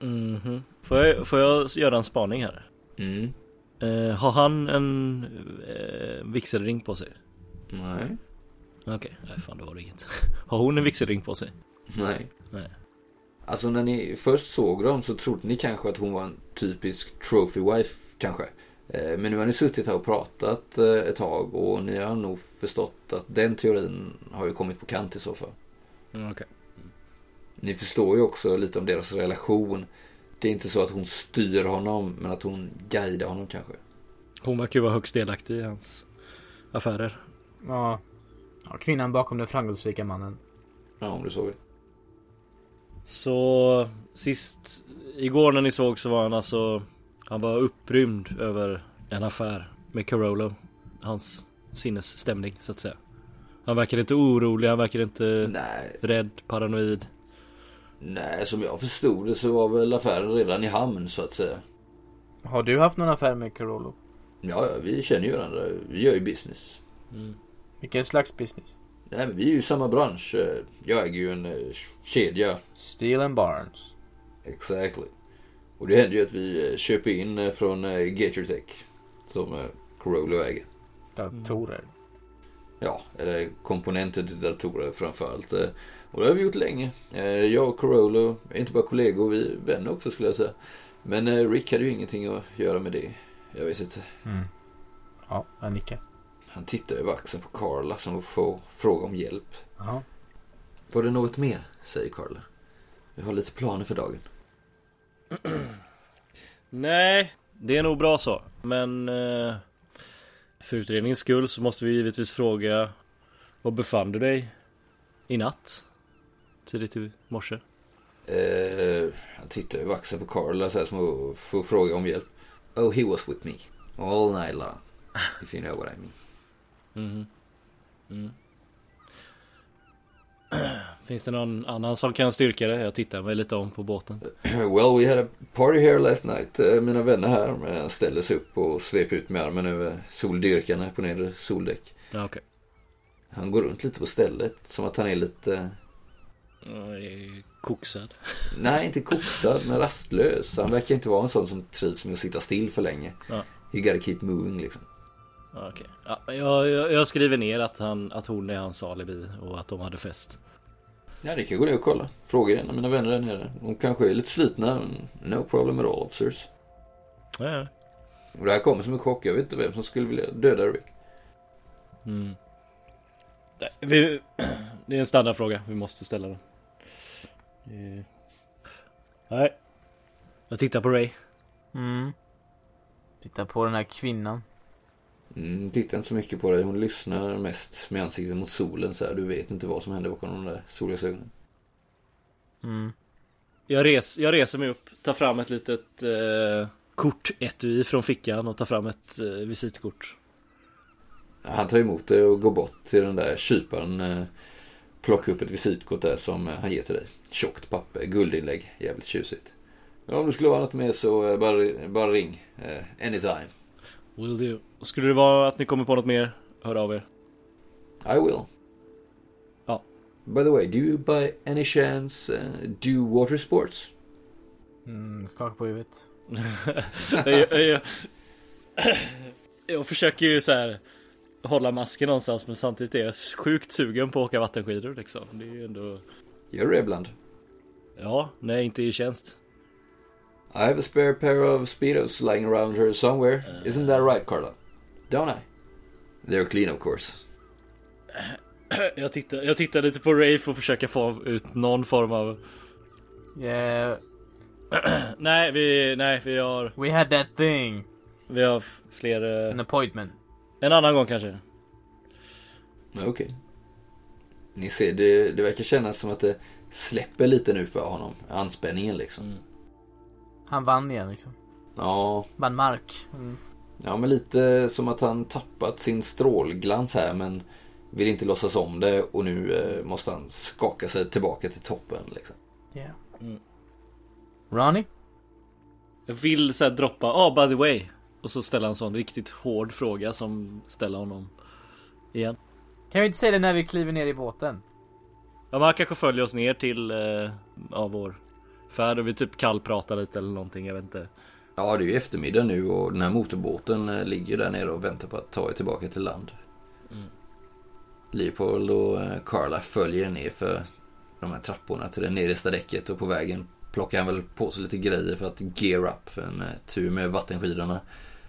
Mhm. Får, jag, får jag göra en spaning här? Mm. Eh, har han en eh, vigselring på sig? Nej. Okej, nej fan det var det inget. Har hon en vigselring på sig? Nej. Nej. Alltså när ni först såg dem så trodde ni kanske att hon var en typisk trophy wife kanske. Eh, Men nu har ni suttit här och pratat eh, ett tag och ni har nog förstått att den teorin har ju kommit på kant i så fall. Mm, Okej. Ni förstår ju också lite om deras relation. Det är inte så att hon styr honom men att hon guidar honom kanske. Hon verkar ju vara högst delaktig i hans affärer. Ja, ja Kvinnan bakom den framgångsrika mannen Ja, om du så vill. Så sist igår när ni såg så var han alltså Han var upprymd över en affär med Carolo Hans sinnesstämning så att säga Han verkar inte orolig, han verkar inte Nej, rädd, paranoid nej, som jag förstod det så var väl affären redan i hamn så att säga. Har du haft någon affär med Carolo? Ja, ja, vi känner ju varandra. Vi gör ju business. mm. Vilken slags business? Nej, men vi är ju i samma bransch. Jag äger ju en eh, kedja. Steel and Barnes Exactly. Och det händer ju att vi eh, köper in eh, från Gator Tech. Som Corollo äger. Datorer Ja, eller komponenter till datorer framförallt. Eh, Och det har vi gjort länge. Eh, Jag och Corollo är inte bara kollegor, vi är vänner också skulle jag säga. Men eh, Rick hade ju ingenting att göra med det. Jag vet inte. mm. Ja, jag nickar Han tittar över axeln på Carla som får fråga om hjälp. Ja. Var det något mer? Säger Carla. Vi har lite planer för dagen. Nej, det är nog bra så Men eh, För utredningens skull så måste vi givetvis fråga Var befann du dig i natt? Tidigt i morse? Eh, han tittar över axeln på Carla så här som att få fråga om hjälp. Oh, he was with me. All night long. If you know what I mean. Mhm. Mm. Finns det någon annan som kan styrka det? Jag tittar mig lite om på båten. Well, we had a party here last night. Eh, Mina vänner här eh, ställde sig upp och svep ut med armen över soldyrkarna på nedre soldäck. Ja, okej. Han går runt lite på stället, som att han är lite... Är Koksad. Nej, inte koksad, men rastlös. Han verkar inte vara en sån som trivs med att sitta still för länge. Ja. You gotta keep moving liksom. Okej. Ja, jag, jag, jag skriver ner att, han, att hon är hans alibi och att de hade fest. Ja, det kan gå ner och kolla. Fråga en av mina vänner där nere. De kanske är lite slitna. No problem at all, officers. Ja, ja. Och det här kommer som en chock. Jag vet inte vem som skulle vilja döda Rick. Mm. Nej, Vi, det är en standardfråga, vi måste ställa den. Eh, Nej. Jag tittar på Ray. Mm. Titta på den här kvinnan. Mm, titta inte så mycket på dig. Hon lyssnar mest med ansiktet mot solen så här. Du vet inte vad som händer bakom de där solglasögonen. Mm. Jag, res, jag reser mig upp, tar fram ett litet eh, kortetui från fickan och tar fram ett eh, visitkort. Han tar emot det och går bort till den där kyparen. Eh, plockar upp ett visitkort där som eh, han ger till dig. Tjockt papper, guldinlägg. Jävligt tjusigt. Ja, om det skulle vara något mer så eh, bara, bara ring. Eh, anytime. Will do. Skulle det vara att ni kommer på något mer, hör av er. I will. Ja. By the way, do you by any chance uh, do water sports? Mm, skaka på huvudet. jag, jag, jag försöker ju så här hålla masken någonstans men samtidigt är jag sjukt sugen på att åka vattenskidor liksom. Det är ju ändå... Gör du det ibland? Ja, när jag inte är i tjänst. I have a spare pair of speedos lying around here somewhere. Isn't that right, Carla? Don't I? They're clean, of course. Jag tittar, jag tittar lite på Ray för att försöka få ut någon form av... Yeah, Nej, vi, nej, vi har, we had that thing. vi har fler... An eh, appointment. En annan gång kanske. Okej. Ni ser, det, det verkar kännas som att det släpper lite nu för honom. Anspänningen liksom. Mm. Han vann igen liksom. Ja, Vann mark. Mm. ja, men lite som att han tappat sin strålglans här men vill inte låtsas om det och nu eh, måste han skaka sig tillbaka till toppen liksom. Yeah. Mm. Ronnie? Jag vill så här droppa, ah by the way. Och så ställa en sån riktigt hård fråga som ställer honom igen. Kan vi inte säga det när vi kliver ner i båten? Ja, man kanske följer oss ner till eh, ja, vår färd och vi typ kallpratar lite eller någonting, jag vet inte. Ja, det är ju eftermiddag nu och den här motorbåten eh, ligger där nere och väntar på att ta er tillbaka till land. Mm. Leopold och eh, Carla följer ner för de här trapporna till det nedersta däcket och på vägen plockar han väl på sig lite grejer för att gear up för en eh, tur med vattenskidorna.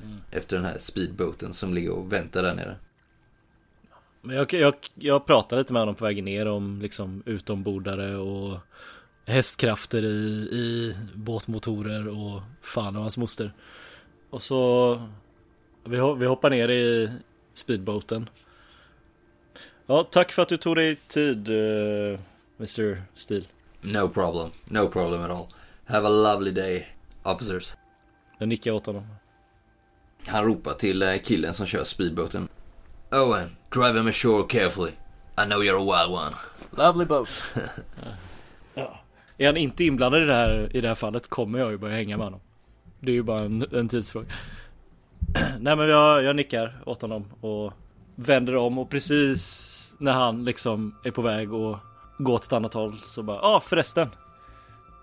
Mm. Efter den här speedboaten som ligger och väntar där nere. Men jag, jag, jag pratade lite med honom på vägen ner om liksom utombordare och hästkrafter i, i båtmotorer och fan och hans moster. Och så vi, vi hoppar ner i speedboaten. Ja, tack för att du tog dig tid, uh, Mr. Steel. No problem, no problem at all. Have a lovely day, officers. Jag nickar åt honom. Han ropar till eh, killen som kör speedboaten. Owen, drive him ashore carefully. I know you're a wild one. Lovely boat. Är han inte inblandad i det här, i det här fallet kommer jag ju börja hänga med honom. Det är ju bara en, en tidsfråga. Nej men jag, jag nickar åt honom och vänder om och precis när han liksom är på väg och gå åt ett annat håll så bara, ja ah, förresten.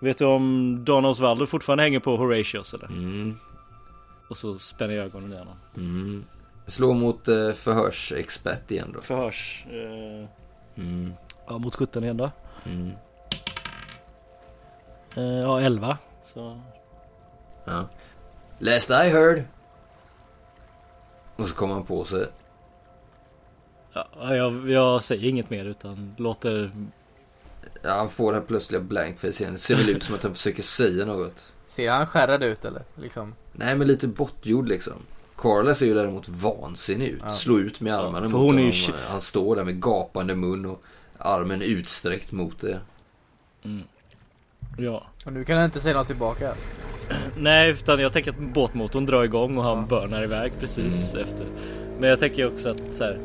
Vet du om Don Osvaldo fortfarande hänger på Horatius eller? Mm, Och så spänner jag ögonen i honom. mm. Slå mot eh, förhörsexpert igen då. Förhörs... Eh, Mm, ja mot 17 igen då. mm. Eh, ja 11. Så... Ja. Last I heard. Och så kommer han på sig. Ja, jag, jag säger inget mer utan låter... Ja, han får det här plötsliga blankface igen. Det ser väl ut som att han försöker säga något. Ser han skärrad ut eller? Liksom. Nej, men lite bortgjord liksom. Carla ser ju däremot vansinnig ut. Ja. Slår ut med armarna för mot hon är honom. ju- Han står där med gapande mun och armen utsträckt mot er. Mm. Ja. Och nu kan han inte säga något tillbaka. Nej, utan jag tänker att båtmotorn drar igång och han Ja. börnar iväg precis efter. Men jag tänker också att så här,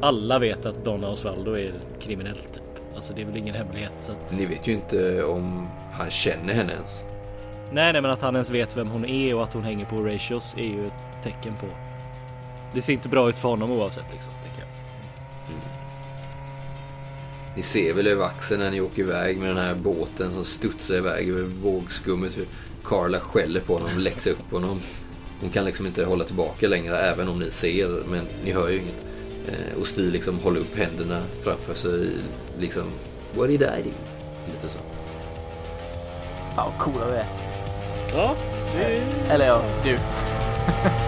alla vet att Donna Osvaldo är kriminell typ. Alltså det är väl ingen hemlighet. Så att... Ni vet ju inte om han känner henne ens. Nej, nej, men att han ens vet vem hon är och att hon hänger på Ratios är ju ett tecken på. Det ser inte bra ut för honom oavsett liksom, Ni ser väl över axeln när ni åker iväg med den här båten som studsar iväg över vågskummet. Hur Carla skäller på honom och läxar upp honom. Hon kan liksom inte hålla tillbaka längre även om ni ser, men ni hör ju inget. Eh, och Stig liksom håller upp händerna framför sig liksom What did I do? Lite så. Fan vad coola vi är. Ja, det är... Eller ja, du.